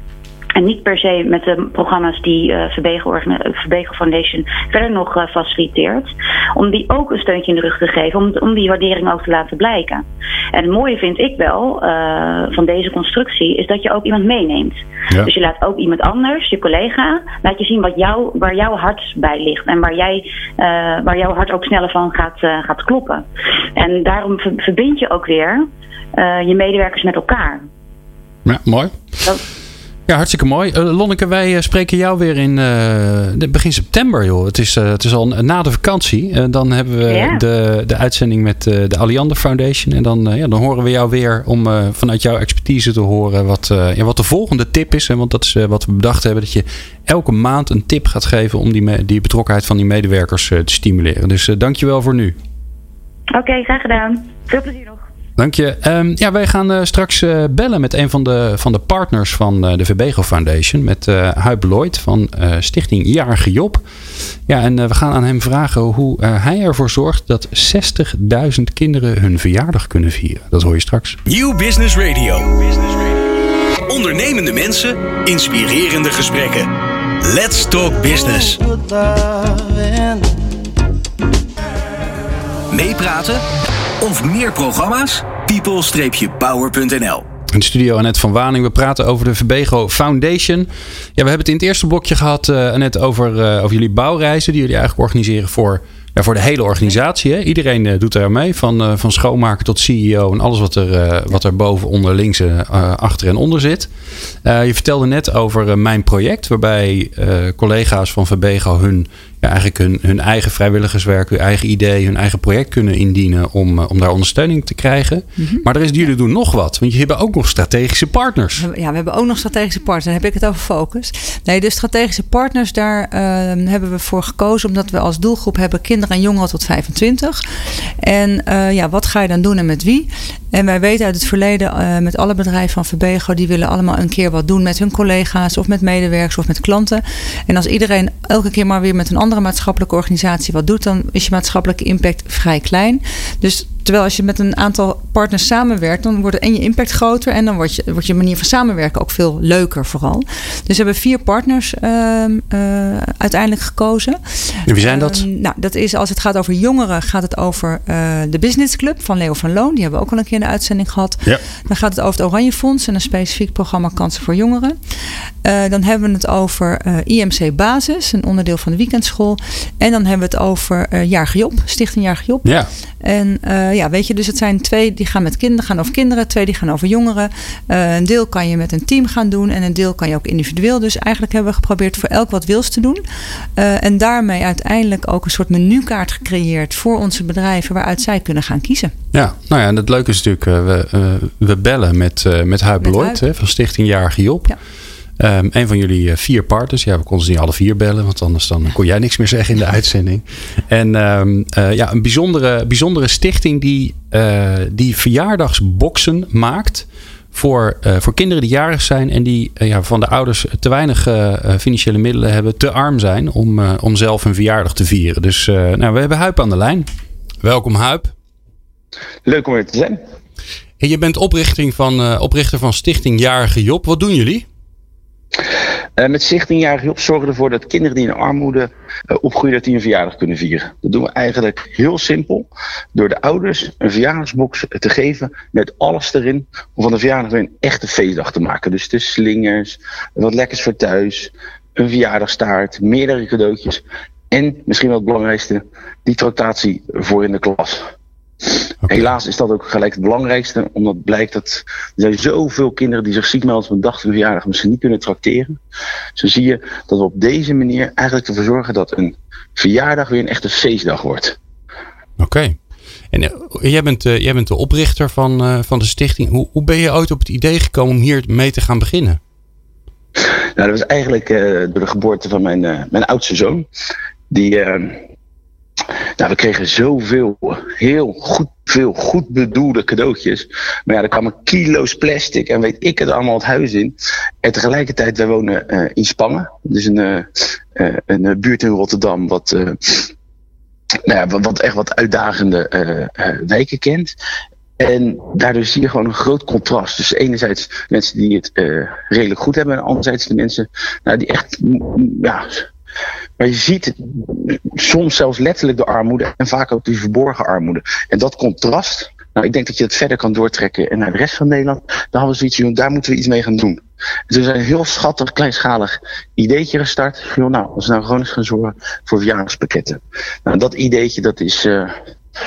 En niet per se met de programma's die uh, Foundation verder nog uh, faciliteert. Om die ook een steuntje in de rug te geven. Om, om die waardering ook te laten blijken. En het mooie vind ik wel uh, van deze constructie. Is dat je ook iemand meeneemt. Ja. Dus je laat ook iemand anders, je collega. Laat je zien wat jou, waar jouw hart bij ligt. En waar, jij, waar jouw hart ook sneller van gaat, gaat kloppen. En daarom verbind je ook weer je medewerkers met elkaar. Ja, mooi. Dat, ja, hartstikke mooi. Uh, Lonneke, wij spreken jou weer in uh, begin september, joh. Het is, uh, het is al na de vakantie. dan hebben we de, de uitzending met de Alliander Foundation. En dan, ja, dan horen we jou weer om vanuit jouw expertise te horen wat, ja, wat de volgende tip is. En want dat is wat we bedacht hebben. Dat je elke maand een tip gaat geven om die, die betrokkenheid van die medewerkers te stimuleren. Dus dankjewel voor nu. Oké, okay, graag gedaan. Veel plezier nog. Dank je. Um, ja, wij gaan uh, straks uh, bellen met een van de, van de partners van uh, de Verbego Foundation. Met Huib Lloyd van Stichting Jarige Job. Ja, en we gaan aan hem vragen hoe hij ervoor zorgt dat 60.000 kinderen hun verjaardag kunnen vieren. Dat hoor je straks. Nieuw. Business Radio. Ondernemende mensen, inspirerende gesprekken. Let's talk business. Meepraten of meer programma's? people-power.nl in de studio Annette van Waning. We praten over de Verbego Foundation. Ja, we hebben het in het eerste blokje gehad, uh, over, uh, over jullie bouwreizen. Die jullie eigenlijk organiseren voor, voor de hele organisatie. Hè? Iedereen uh, doet er mee. Van, van schoonmaker tot CEO en alles wat er, wat er boven, onder, links, achter en onder zit. je vertelde net over mijn project. Waarbij collega's van Verbego hun eigenlijk hun, hun eigen vrijwilligerswerk, hun eigen idee, hun eigen project kunnen indienen om, eh, om daar ondersteuning te krijgen. Mm -hmm. Maar er is, jullie doen nog wat, want je hebt ook nog strategische partners. Ja, we hebben ook nog strategische partners. Dan heb ik het over focus. Nee, de strategische partners, daar uh, hebben we voor gekozen omdat we als doelgroep hebben kinderen en jongeren tot 25. En uh, ja, wat ga je dan doen en met wie? En wij weten uit het verleden uh, met alle bedrijven van Verbego, die willen allemaal een keer wat doen met hun collega's of met medewerkers of met klanten. En als iedereen elke keer maar weer met een andere maatschappelijke organisatie wat doet, dan is je maatschappelijke impact vrij klein. Dus terwijl als je met een aantal partners samenwerkt, dan wordt en je impact groter en dan wordt je, wordt je manier van samenwerken ook veel leuker vooral. Dus we hebben vier partners ehm, eh, uiteindelijk gekozen. En wie zijn dat? Ehm, nou, dat is als het gaat over jongeren, gaat het over uh, de Business Club van Leo van Loon. Die hebben we ook al een keer in de uitzending gehad. Ja. Dan gaat het over het Oranje Fonds en een specifiek programma Kansen voor Jongeren. Uh, dan hebben we het over IMC Basis, een onderdeel van de weekendschool. En dan hebben we het over Jaarge Job, Stichting Jaarge Job. Ja. En ja, weet je, dus het zijn twee die gaan met kinderen, gaan over kinderen, twee die gaan over jongeren. Uh, een deel kan je met een team gaan doen en een deel kan je ook individueel. Dus eigenlijk hebben we geprobeerd voor elk wat wils te doen. Uh, en daarmee uiteindelijk ook een soort menukaart gecreëerd voor onze bedrijven waaruit zij kunnen gaan kiezen. Ja, nou ja, en het leuke is natuurlijk, we, we bellen met, met Huib Lloyd hè, van Stichting Jaarge Job. Ja. Um, een van jullie uh, vier partners. Ja, we konden ze niet alle vier bellen, want anders dan kon jij niks meer zeggen in de uitzending. En um, uh, ja, een bijzondere, bijzondere stichting die, uh, die verjaardagsboxen maakt. Voor, voor kinderen die jarig zijn en die ja, van de ouders te weinig financiële middelen hebben, te arm zijn om, om zelf een verjaardag te vieren. Dus nou, we hebben Huip aan de lijn. Welkom Huip. Leuk om er te zijn. En je bent oprichting van, oprichter van Stichting Jarige Job. Wat doen jullie? Uh, met Stichting Job zorgen we ervoor dat kinderen die in armoede uh, opgroeien, dat die een verjaardag kunnen vieren. Dat doen we eigenlijk heel simpel. Door de ouders een verjaardagsbox te geven met alles erin. Om van de verjaardag weer een echte feestdag te maken. Dus de slingers, wat lekkers voor thuis, een verjaardagstaart, meerdere cadeautjes. En misschien wel het belangrijkste, die tractatie voor in de klas. Okay. Helaas is dat ook gelijk het belangrijkste, omdat blijkt dat er zijn zoveel kinderen die zich ziek melden op een dag van verjaardag, maar ze niet kunnen tracteren. Zo zie je dat we op deze manier eigenlijk ervoor zorgen dat een verjaardag weer een echte feestdag wordt. Oké. Okay. En uh, jij, bent, uh, jij bent de oprichter van, uh, van de stichting. Hoe, hoe ben je ooit op het idee gekomen om hier mee te gaan beginnen? Nou, dat was eigenlijk door de geboorte van mijn, mijn oudste zoon. Die, nou, we kregen zoveel, heel goed, veel goed bedoelde cadeautjes. Maar ja, er kwamen kilo's plastic en weet ik het allemaal het huis in. En tegelijkertijd, wij wonen uh, in Spangen. Dus een, uh, uh, een buurt in Rotterdam wat, nou ja, wat echt wat uitdagende wijken kent. En daardoor zie je gewoon een groot contrast. Dus enerzijds mensen die het redelijk goed hebben. En anderzijds de mensen nou, die echt ja, maar je ziet soms zelfs letterlijk de armoede en vaak ook die verborgen armoede. En dat contrast, nou, ik denk dat je het verder kan doortrekken en naar de rest van Nederland. Dan hadden we zoiets van, daar moeten we iets mee gaan doen. Dus we zijn een heel schattig, kleinschalig ideetje gestart. Van, nou, als we nou gewoon eens gaan zorgen voor verjaardagspakketten. Nou, dat ideetje, dat is uh,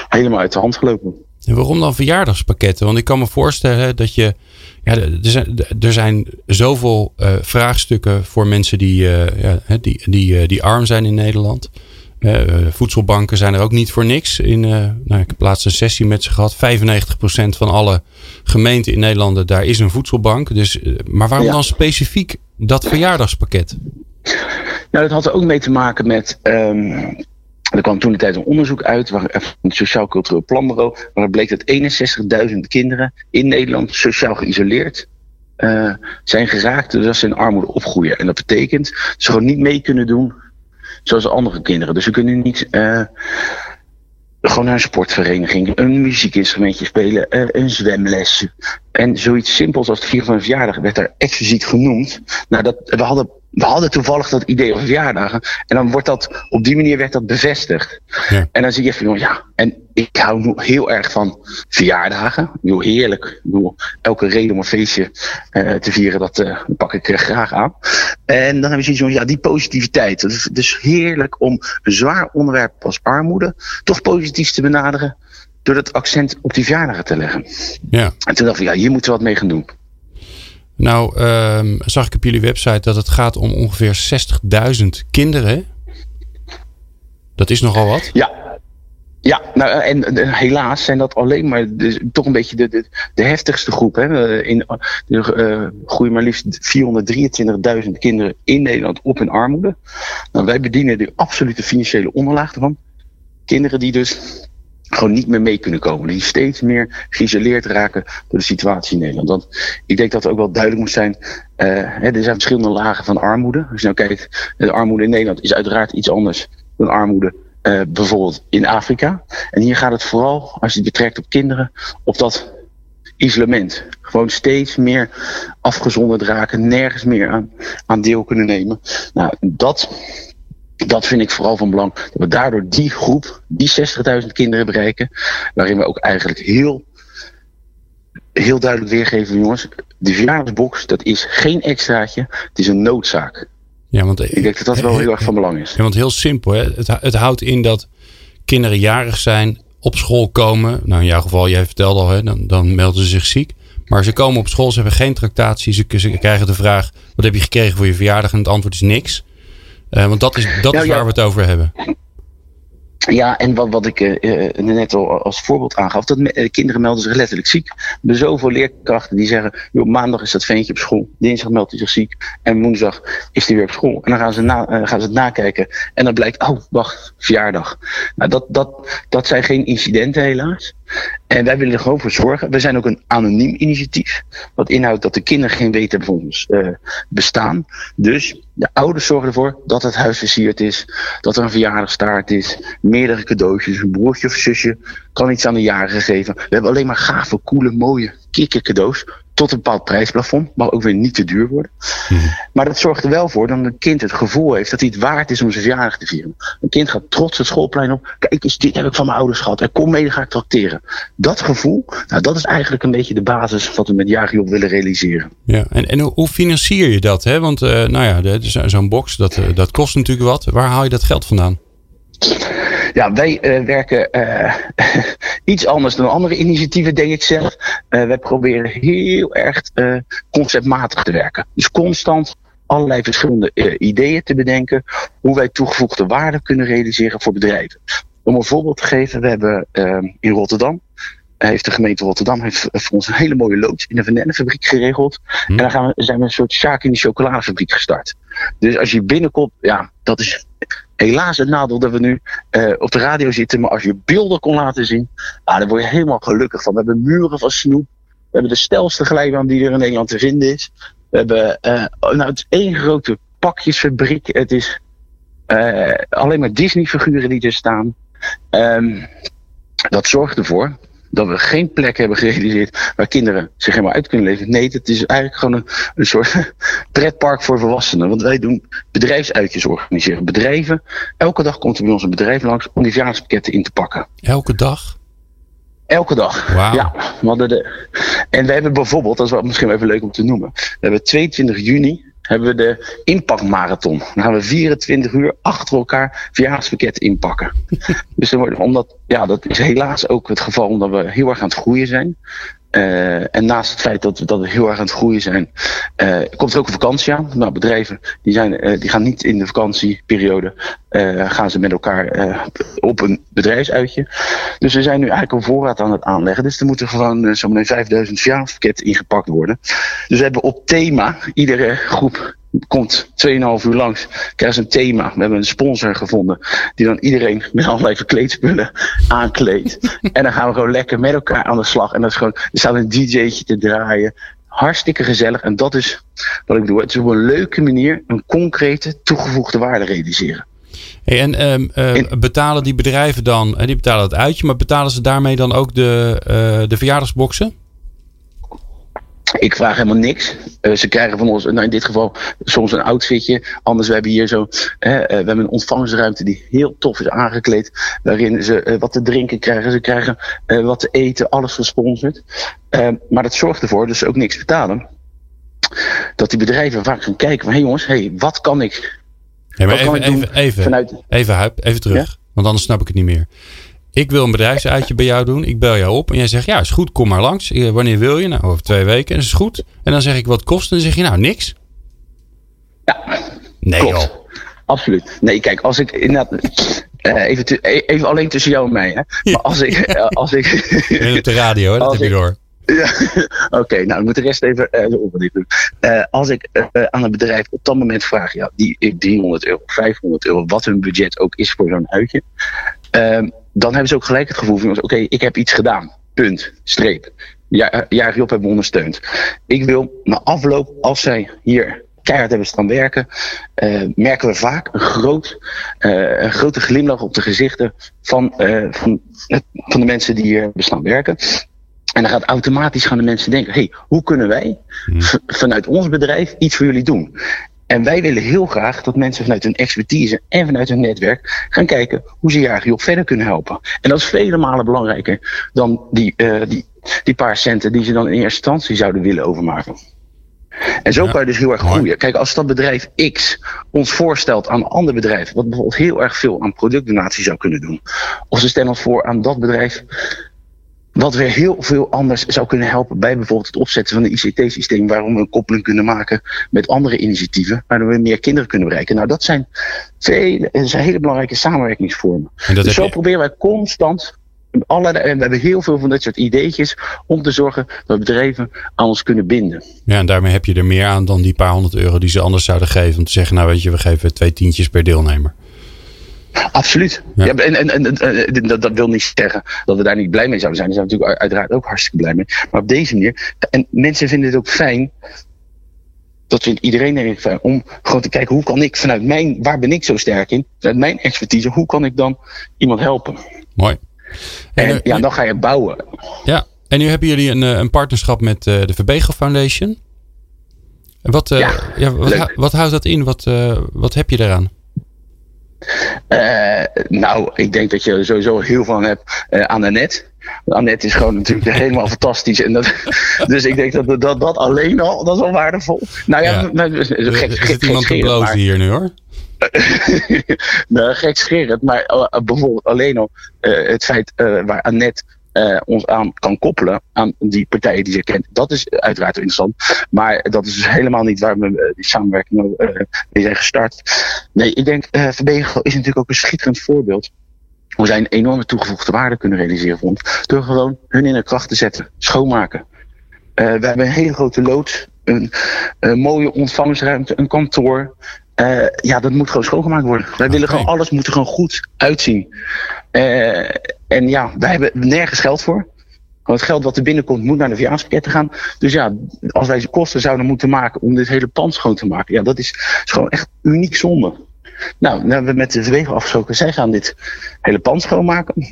helemaal uit de hand gelopen. En waarom dan verjaardagspakketten? Want ik kan me voorstellen dat je. Ja, er zijn, er zijn zoveel uh, vraagstukken voor mensen die, uh, ja, die, die, uh, die arm zijn in Nederland. voedselbanken zijn er ook niet voor niks. In, nou, ik heb laatst een sessie met ze gehad. 95% van alle gemeenten in Nederland, daar is een voedselbank. Dus, maar waarom ja. dan specifiek dat verjaardagspakket? Nou, dat had er ook mee te maken met. Um, er kwam toen de tijd een onderzoek uit van het Sociaal Cultureel Planbureau. Waaruit bleek dat 61.000 kinderen in Nederland sociaal geïsoleerd uh, zijn geraakt doordat ze in armoede opgroeien. En dat betekent dat ze gewoon niet mee kunnen doen zoals andere kinderen. Dus ze kunnen niet uh, gewoon naar een sportvereniging, een muziekinstrumentje spelen, een zwemles. En zoiets simpels als het vieren van een verjaardag werd daar expliciet genoemd. Nou, dat, we hadden we hadden toevallig dat idee over verjaardagen. En dan wordt dat, op die manier werd dat bevestigd. Ja. En dan zie je van, ja, en ik hou heel erg van verjaardagen. Heel heerlijk. Bedoel, elke reden om een feestje uh, te vieren, dat uh, pak ik er graag aan. En dan heb je zoiets van, ja, die positiviteit. Het is dus heerlijk om een zwaar onderwerp als armoede toch positief te benaderen. Door dat accent op die verjaardagen te leggen. Ja. En toen dacht ik, ja, hier moeten we wat mee gaan doen. Nou, um, zag ik op jullie website dat het gaat om ongeveer 60.000 kinderen. Dat is nogal wat. Ja. Ja, nou, en, en helaas zijn dat alleen maar dus, toch een beetje de, de, de heftigste groep. Hè. In, er uh, groeien maar liefst 423.000 kinderen in Nederland op in armoede. Nou, wij bedienen de absolute financiële onderlaag ervan. Kinderen die dus gewoon niet meer mee kunnen komen. Die steeds meer geïsoleerd raken door de situatie in Nederland. Want ik denk dat het ook wel duidelijk moet zijn. Uh, hè, er zijn verschillende lagen van armoede. Als je nou kijkt, de armoede in Nederland is uiteraard iets anders dan armoede eh, bijvoorbeeld in Afrika. En hier gaat het vooral, als je het betrekt op kinderen, op dat isolement. Gewoon steeds meer afgezonderd raken, nergens meer aan, aan deel kunnen nemen. Nou, dat, dat vind ik vooral van belang. Dat we daardoor die groep, die 60.000 kinderen bereiken, waarin we ook eigenlijk heel, heel duidelijk weergeven, jongens, de verjaardagsbox, dat is geen extraatje, het is een noodzaak. Ja, want, ik denk dat dat wel heel erg van belang is. Ja, want heel simpel, hè? Het, het houdt in dat kinderen jarig zijn, op school komen. Nou, in jouw geval, jij vertelde al, hè, dan, dan melden ze zich ziek. Maar ze komen op school, ze hebben geen tractatie. Ze, ze krijgen de vraag: wat heb je gekregen voor je verjaardag? En het antwoord is niks. Uh, want dat is, dat nou, is waar ja. we het over hebben. Ja, en wat, wat ik uh, net al als voorbeeld aangaf, dat me, kinderen melden zich letterlijk ziek. Er zijn zoveel leerkrachten die zeggen, joh, maandag is dat ventje op school, dinsdag meldt hij zich ziek en woensdag is hij weer op school. En dan gaan ze, na, uh, gaan ze het nakijken en dan blijkt, oh, wacht, verjaardag. Nou, dat, dat, dat zijn geen incidenten helaas. En wij willen er gewoon voor zorgen. We zijn ook een anoniem initiatief. Wat inhoudt dat de kinderen geen weten van ons uh, bestaan. Dus de ouders zorgen ervoor dat het huis versierd is. Dat er een verjaardagstaart is. Meerdere cadeautjes. Een broertje of zusje kan iets aan de jaren geven. We hebben alleen maar gave, coole, mooie cadeaus tot een bepaald prijsplafond. Mag ook weer niet te duur worden. Mm. Maar dat zorgt er wel voor dat een kind het gevoel heeft dat hij het waard is om zijn verjaardag te vieren. Een kind gaat trots het schoolplein op. Kijk eens, dit heb ik van mijn ouders gehad. En kom mee, ga ik tracteren. Dat gevoel, nou, dat is eigenlijk een beetje de basis wat we met Jagiop willen realiseren. Ja, en, en hoe financier je dat? Hè? Want uh, nou ja, zo'n box, dat, uh, dat kost natuurlijk wat. Waar haal je dat geld vandaan? Ja, wij uh, werken uh, iets anders dan andere initiatieven, denk ik zelf. Uh, wij proberen heel erg conceptmatig te werken. Dus constant allerlei verschillende ideeën te bedenken hoe wij toegevoegde waarde kunnen realiseren voor bedrijven. Om een voorbeeld te geven, we hebben in Rotterdam heeft de gemeente Rotterdam heeft voor ons een hele mooie loods in de vanillefabriek geregeld. Hm. En dan gaan we, zijn we een soort Sjaak in de chocoladefabriek gestart. Dus als je binnenkomt, ja, dat is helaas het nadeel dat we nu uh, op de radio zitten. Maar als je beelden kon laten zien, ah, dan word je helemaal gelukkig van. We hebben muren van snoep. We hebben de stelste glijbaan die er in Nederland te vinden is. We hebben, uh, nou, het één grote pakjesfabriek. Het is uh, alleen maar Disney-figuren die er staan. Um, dat zorgt ervoor dat we geen plek hebben gerealiseerd waar kinderen zich helemaal uit kunnen leven. Nee, het is eigenlijk gewoon een, een soort pretpark voor volwassenen. Want wij doen bedrijfsuitjes organiseren. Bedrijven, elke dag komt er bij ons een bedrijf langs om die verjaardagspakketten in te pakken. Elke dag? Elke dag. Wow. Ja. We hadden de, en we hebben bijvoorbeeld, dat is wel misschien even leuk om te noemen. We hebben 22 juni hebben we de inpakmarathon. Dan gaan we 24 uur achter elkaar verjaardagspakketten inpakken. dus dan wordt, omdat, ja, dat is helaas ook het geval omdat we heel erg aan het groeien zijn. Uh, en naast het feit dat dat we heel erg aan het groeien zijn, uh, komt er ook een vakantie aan. Nou, bedrijven die, zijn, uh, die gaan niet in de vakantieperiode, gaan ze met elkaar op een bedrijfsuitje. Dus we zijn nu eigenlijk een voorraad aan het aanleggen. Dus er moeten gewoon zo'n 5000 verjaardagspakketten ingepakt worden. Dus we hebben op thema, iedere groep komt 2,5 uur langs, krijgt een thema. We hebben een sponsor gevonden die dan iedereen met allerlei verkleedspullen aankleedt. en dan gaan we gewoon lekker met elkaar aan de slag. En dat is gewoon, er staat een DJ'tje te draaien. Hartstikke gezellig. En dat is wat ik bedoel. Het is op een leuke manier een concrete toegevoegde waarde realiseren. Hey, en um, uh, betalen die bedrijven dan, die betalen het uitje, maar betalen ze daarmee dan ook de, uh, de verjaardagsboxen? Ik vraag helemaal niks. Uh, ze krijgen van ons, nou in dit geval soms een outfitje. Anders, we hebben hier zo, uh, we hebben een ontvangstruimte die heel tof is aangekleed. Waarin ze uh, wat te drinken krijgen. Ze krijgen wat te eten, alles gesponsord. maar dat zorgt ervoor, dus ook niks betalen. Dat die bedrijven vaak gaan kijken van, hé hey jongens, hey, wat kan ik, maar even, even, even, vanuit... even, even terug. Ja? Want anders snap ik het niet meer. Ik wil een bedrijfsuitje bij jou doen. Ik bel jou op en jij zegt, ja, is goed, kom maar langs. Wanneer wil je? Nou, over twee weken. En is goed. En dan zeg ik, wat kost? En dan zeg je, nou, niks. Ja, nee klopt. Joh. Absoluut. Nee, kijk, als ik inderdaad... Uh, even, te, even alleen tussen jou en mij, hè. Ja. Maar als ik... Uh, als ik op de radio, hè? dat heb je door. Ja, oké, okay, nou, ik moet de rest even doen. Uh, als ik uh, aan een bedrijf op dat moment vraag, ja, die 300 euro, 500 euro, wat hun budget ook is voor zo'n uitje, ehm, dan hebben ze ook gelijk het gevoel van, oké, okay, ik heb iets gedaan. Punt. Streep. Ja, ja Job hebben me ondersteund. Ik wil na afloop, als zij hier keihard hebben staan werken, uh, merken we vaak een, groot, uh, een grote glimlach op de gezichten van, uh, van, van de mensen die hier hebben staan werken. En dan gaat automatisch gaan de mensen denken: hey, hoe kunnen wij hmm. vanuit ons bedrijf iets voor jullie doen? En wij willen heel graag dat mensen vanuit hun expertise en vanuit hun netwerk gaan kijken hoe ze je eigenlijk verder kunnen helpen. En dat is vele malen belangrijker dan die, uh, die, die paar centen die ze dan in eerste instantie zouden willen overmaken. En zo kan je dus heel erg groeien. Kijk, als dat bedrijf X ons voorstelt aan een ander bedrijf, wat bijvoorbeeld heel erg veel aan productdonatie zou kunnen doen, of ze stellen ons voor aan dat bedrijf wat weer heel veel anders zou kunnen helpen bij bijvoorbeeld het opzetten van een ICT-systeem, waarom we een koppeling kunnen maken met andere initiatieven, waardoor we meer kinderen kunnen bereiken. Nou, dat zijn, dat zijn hele belangrijke samenwerkingsvormen. Dus zo proberen wij constant alle, en we hebben heel veel van dit soort ideetjes om te zorgen dat bedrijven aan ons kunnen binden. Ja, en daarmee heb je er meer aan dan die paar honderd euro die ze anders zouden geven. Om te zeggen, nou weet je, we geven twee tientjes per deelnemer. Absoluut. Ja. en, en, en, dat, dat, wil niet zeggen dat we daar niet blij mee zouden zijn. Daar zijn we natuurlijk uiteraard ook hartstikke blij mee. Maar op deze manier. En mensen vinden het ook fijn. Dat vindt iedereen ik fijn. Om gewoon te kijken hoe kan ik vanuit mijn. Waar ben ik zo sterk in? Vanuit mijn expertise. Hoe kan ik dan iemand helpen? Mooi. En, en ja, dan ga je bouwen. Ja. En nu hebben jullie een, een partnerschap met de Verbego Foundation. Wat, uh, ja, ja wat, wat, houdt dat in? Wat, uh, wat heb je daaraan? Uh, nou, ik denk dat je er sowieso heel veel aan hebt uh, aan Annette. Annette is gewoon natuurlijk helemaal fantastisch. En dat, dus ik denk dat, dat dat alleen al, dat is al waardevol. Nou ja, ja. Gek, er gek, iemand te blozen hier nu hoor. nou, gek scherend, maar uh, bijvoorbeeld alleen al het feit waar Annette uh, ons aan kan koppelen aan die partijen die ze kent. Dat is uiteraard interessant. Maar dat is dus helemaal niet waar we uh, die samenwerking uh, mee zijn gestart. Nee, ik denk, uh, Verbegel is natuurlijk ook een schitterend voorbeeld. Hoe zij een enorme toegevoegde waarde kunnen realiseren voor ons. Door gewoon hun in de kracht te zetten, schoonmaken. we hebben een hele grote loods, een, een mooie ontvangstruimte, een kantoor. Uh, ja, dat moet gewoon schoongemaakt worden. Wij okay. willen gewoon, alles moet er gewoon goed uitzien. Uh, en ja, wij hebben nergens geld voor. Want het geld wat er binnenkomt moet naar de verjaardagspakketten gaan. Dus ja, als wij kosten zouden moeten maken om dit hele pand schoon te maken. Ja, dat is, gewoon echt uniek zonde. Nou, dan hebben we met de verwegen afgesproken. Zij gaan dit hele pand schoonmaken.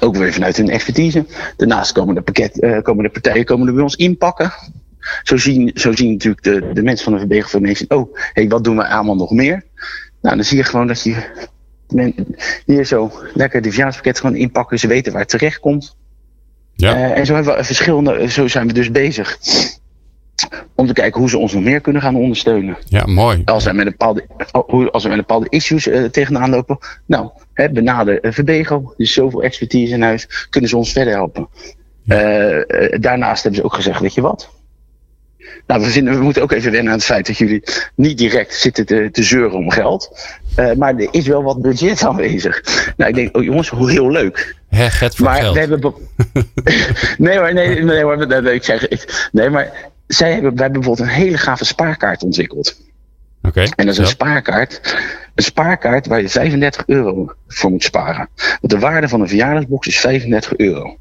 Ook weer vanuit hun expertise. Daarnaast komen de, pakket, uh, komen de partijen komen er bij ons inpakken. Zo zien, zo zien natuurlijk de, de mensen van de Verbegen Foundation. Oh, hey, wat doen we allemaal nog meer? Nou, dan zie je gewoon dat je hier zo lekker die verjaardagspakket gewoon inpakken. Ze weten waar het terecht komt. Ja. Uh, en zo hebben we verschillende, zo zijn we dus bezig. Om te kijken hoe ze ons nog meer kunnen gaan ondersteunen. Ja, mooi. Als we met een bepaalde, als we met bepaalde issues uh, tegenaan lopen. Nou, hè, benader uh, Verbego. Dus zoveel expertise in huis. Kunnen ze ons verder helpen. Ja. daarnaast hebben ze ook gezegd, weet je wat? Nou, we, vinden, we moeten ook even wennen aan het feit dat jullie niet direct zitten te, te zeuren om geld. Uh, maar er is wel wat budget aanwezig. Nou, ik denk, oh jongens, hoe heel leuk. He, het voor maar geld. We hebben nee, maar, nee, nee, maar, nee, ik zeg, ik, nee, maar zij hebben, wij hebben bijvoorbeeld een hele gave spaarkaart ontwikkeld. Oké. Okay, en dat is een spaarkaart. Een spaarkaart waar je 35 euro voor moet sparen. Want de waarde van een verjaardagsbox is 35 euro.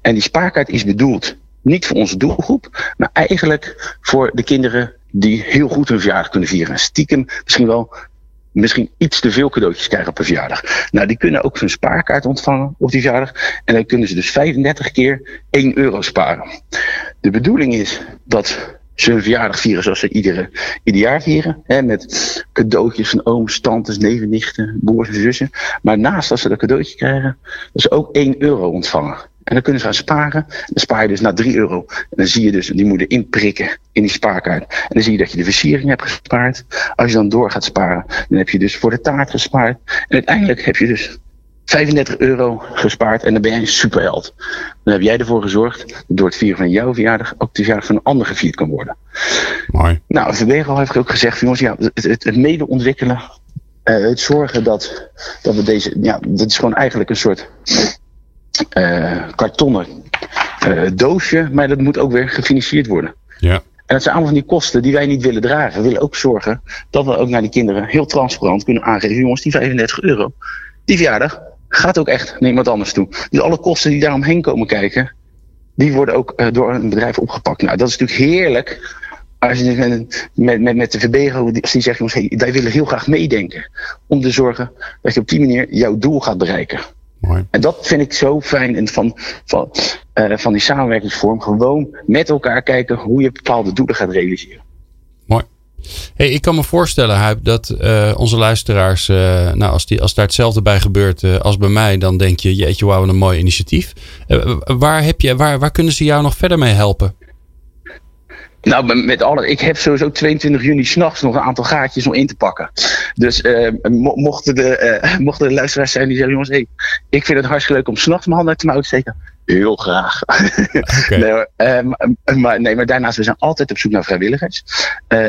En die spaarkaart is bedoeld niet voor onze doelgroep, maar eigenlijk voor de kinderen die heel goed hun verjaardag kunnen vieren. Stiekem misschien wel misschien iets te veel cadeautjes krijgen op een verjaardag. Nou, die kunnen ook zo'n spaarkaart ontvangen op die verjaardag. En dan kunnen ze dus 35 keer 1 euro sparen. De bedoeling is dat ze hun verjaardag vieren zoals ze iedere, ieder jaar vieren. Hè, met cadeautjes van ooms, tantes, neven, nichten, broers en zussen. Maar naast dat ze dat cadeautje krijgen, dat ze ook 1 euro ontvangen. En dan kunnen ze gaan sparen. Dan spaar je dus naar 3 euro. En dan zie je dus, die moeten inprikken in die spaarkaart. En dan zie je dat je de versiering hebt gespaard. Als je dan door gaat sparen, dan heb je dus voor de taart gespaard. En uiteindelijk heb je dus 35 euro gespaard en dan ben jij een superheld. Dan heb jij ervoor gezorgd dat door het vieren van jouw verjaardag ook de verjaardag van een ander gevierd kan worden. Mooi. Nou, Verbegel heeft ook gezegd, jongens, ja, het, het, het mede ontwikkelen, uh, het zorgen dat, dat we deze, ja, dat is gewoon eigenlijk een soort kartonnen uh, doosje, maar dat moet ook weer gefinancierd worden. Ja. En dat zijn allemaal van die kosten die wij niet willen dragen. We willen ook zorgen dat we ook naar die kinderen heel transparant kunnen aangeven: jongens, die 35 euro, die verjaardag gaat ook echt naar iemand anders toe. Dus alle kosten die daaromheen komen kijken, die worden ook uh, door een bedrijf opgepakt. Nou, dat is natuurlijk heerlijk als je met, met, met de Verbego, als die zegt, jongens, hey, wij willen heel graag meedenken. Om te zorgen dat je op die manier jouw doel gaat bereiken. Mooi. En dat vind ik zo fijn en van, van, uh, van die samenwerkingsvorm. Gewoon met elkaar kijken hoe je bepaalde doelen gaat realiseren. Mooi. Hey, ik kan me voorstellen, Huip, dat uh, onze luisteraars, uh, nou, als, die, als daar hetzelfde bij gebeurt uh, als bij mij, dan denk je, jeetje, wauw, een mooi initiatief. waar, heb je, waar, waar kunnen ze jou nog verder mee helpen? Nou, met alle, ik heb sowieso 22 juni s'nachts nog een aantal gaatjes om in te pakken. Dus uh, mochten, de, uh, mochten de luisteraars zijn die zeggen: jongens, hey, ik vind het hartstikke leuk om s'nachts mijn handen uit de mouw te steken. Heel graag. Okay. nee, uh, maar, nee, maar daarnaast, we zijn altijd op zoek naar vrijwilligers.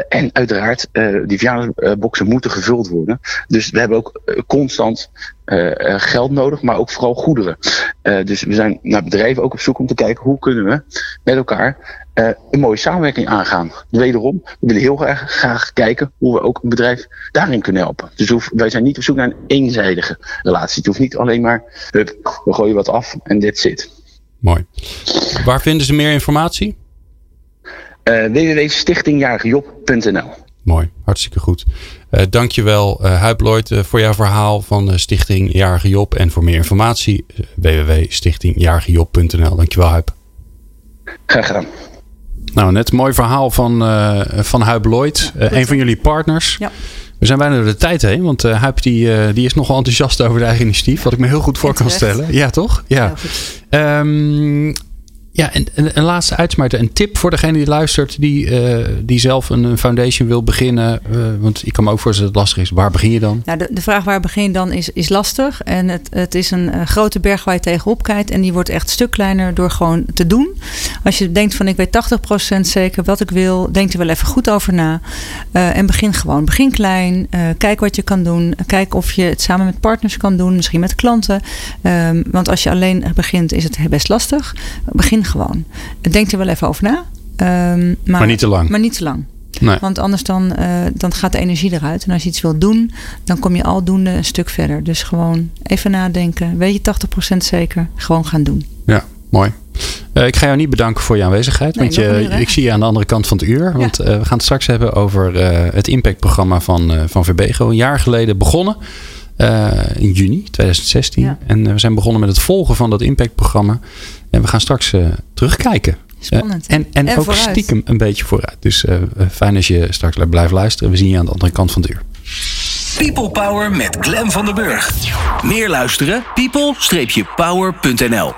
en uiteraard, die verjaardagsboxen moeten gevuld worden. Dus we hebben ook constant geld nodig, maar ook vooral goederen. dus we zijn naar bedrijven ook op zoek om te kijken hoe kunnen we met elkaar uh, een mooie samenwerking aangaan. Wederom, we willen heel graag, graag kijken hoe we ook een bedrijf daarin kunnen helpen. Dus hoef, wij zijn niet op zoek naar een eenzijdige relatie. Het hoeft niet alleen maar, hup, we gooien wat af en dit zit. Mooi. Waar vinden ze meer informatie? Uh, www.stichtingjarigjob.nl Mooi, hartstikke goed. Uh, dankjewel uh, Huip Lloyd uh, voor jouw verhaal van Stichting Jarige Job. En voor meer informatie www.stichtingjarigejob.nl. Dankjewel Huip. Graag gedaan. Nou, net een mooi verhaal van, uh, van Huip Lloyd, uh, een van jullie partners. Ja. We zijn bijna door de tijd heen, want uh, Huip die, uh, die is nogal enthousiast over de eigen initiatief. Wat ik me heel goed voor kan stellen. Ja, toch? Ja. Um, ja, en een laatste uitsmijter. Een tip voor degene die luistert, die, uh, die zelf een foundation wil beginnen. Uh, want ik kan me ook voorstellen dat het lastig is. Waar begin je dan? Nou, de, vraag waar begin je dan is, is lastig. En het, het is een uh, grote berg waar je tegenop kijkt. En die wordt echt een stuk kleiner door gewoon te doen. Als je denkt van ik weet 80% zeker wat ik wil, denk er wel even goed over na. en begin gewoon. Begin klein. kijk wat je kan doen. Kijk of je het samen met partners kan doen. Misschien met klanten. Um, want als je alleen begint is het best lastig. Begin gewoon. Denk er wel even over na. Um, maar, maar, niet te lang. Maar niet te lang. Nee. Want anders dan, uh, dan gaat de energie eruit. En als je iets wilt doen, dan kom je aldoende een stuk verder. Dus gewoon even nadenken. Weet je 80% zeker? Gewoon gaan doen. Ja, mooi. Uh, ik ga jou niet bedanken voor je aanwezigheid. Nee, want je, ik zie je aan de andere kant van het uur. Ja. Want uh, we gaan het straks hebben over het impactprogramma van, van Verbego. Een jaar geleden begonnen. In juni 2016. Ja. En we zijn begonnen met het volgen van dat impactprogramma. En we gaan straks uh, terugkijken. Spannend. en, en, En ook vooruit. stiekem een beetje vooruit. Dus fijn als je straks blijft luisteren. We zien je aan de andere kant van het uur. People Power met Glen van der Burg. Meer luisteren? people-power.nl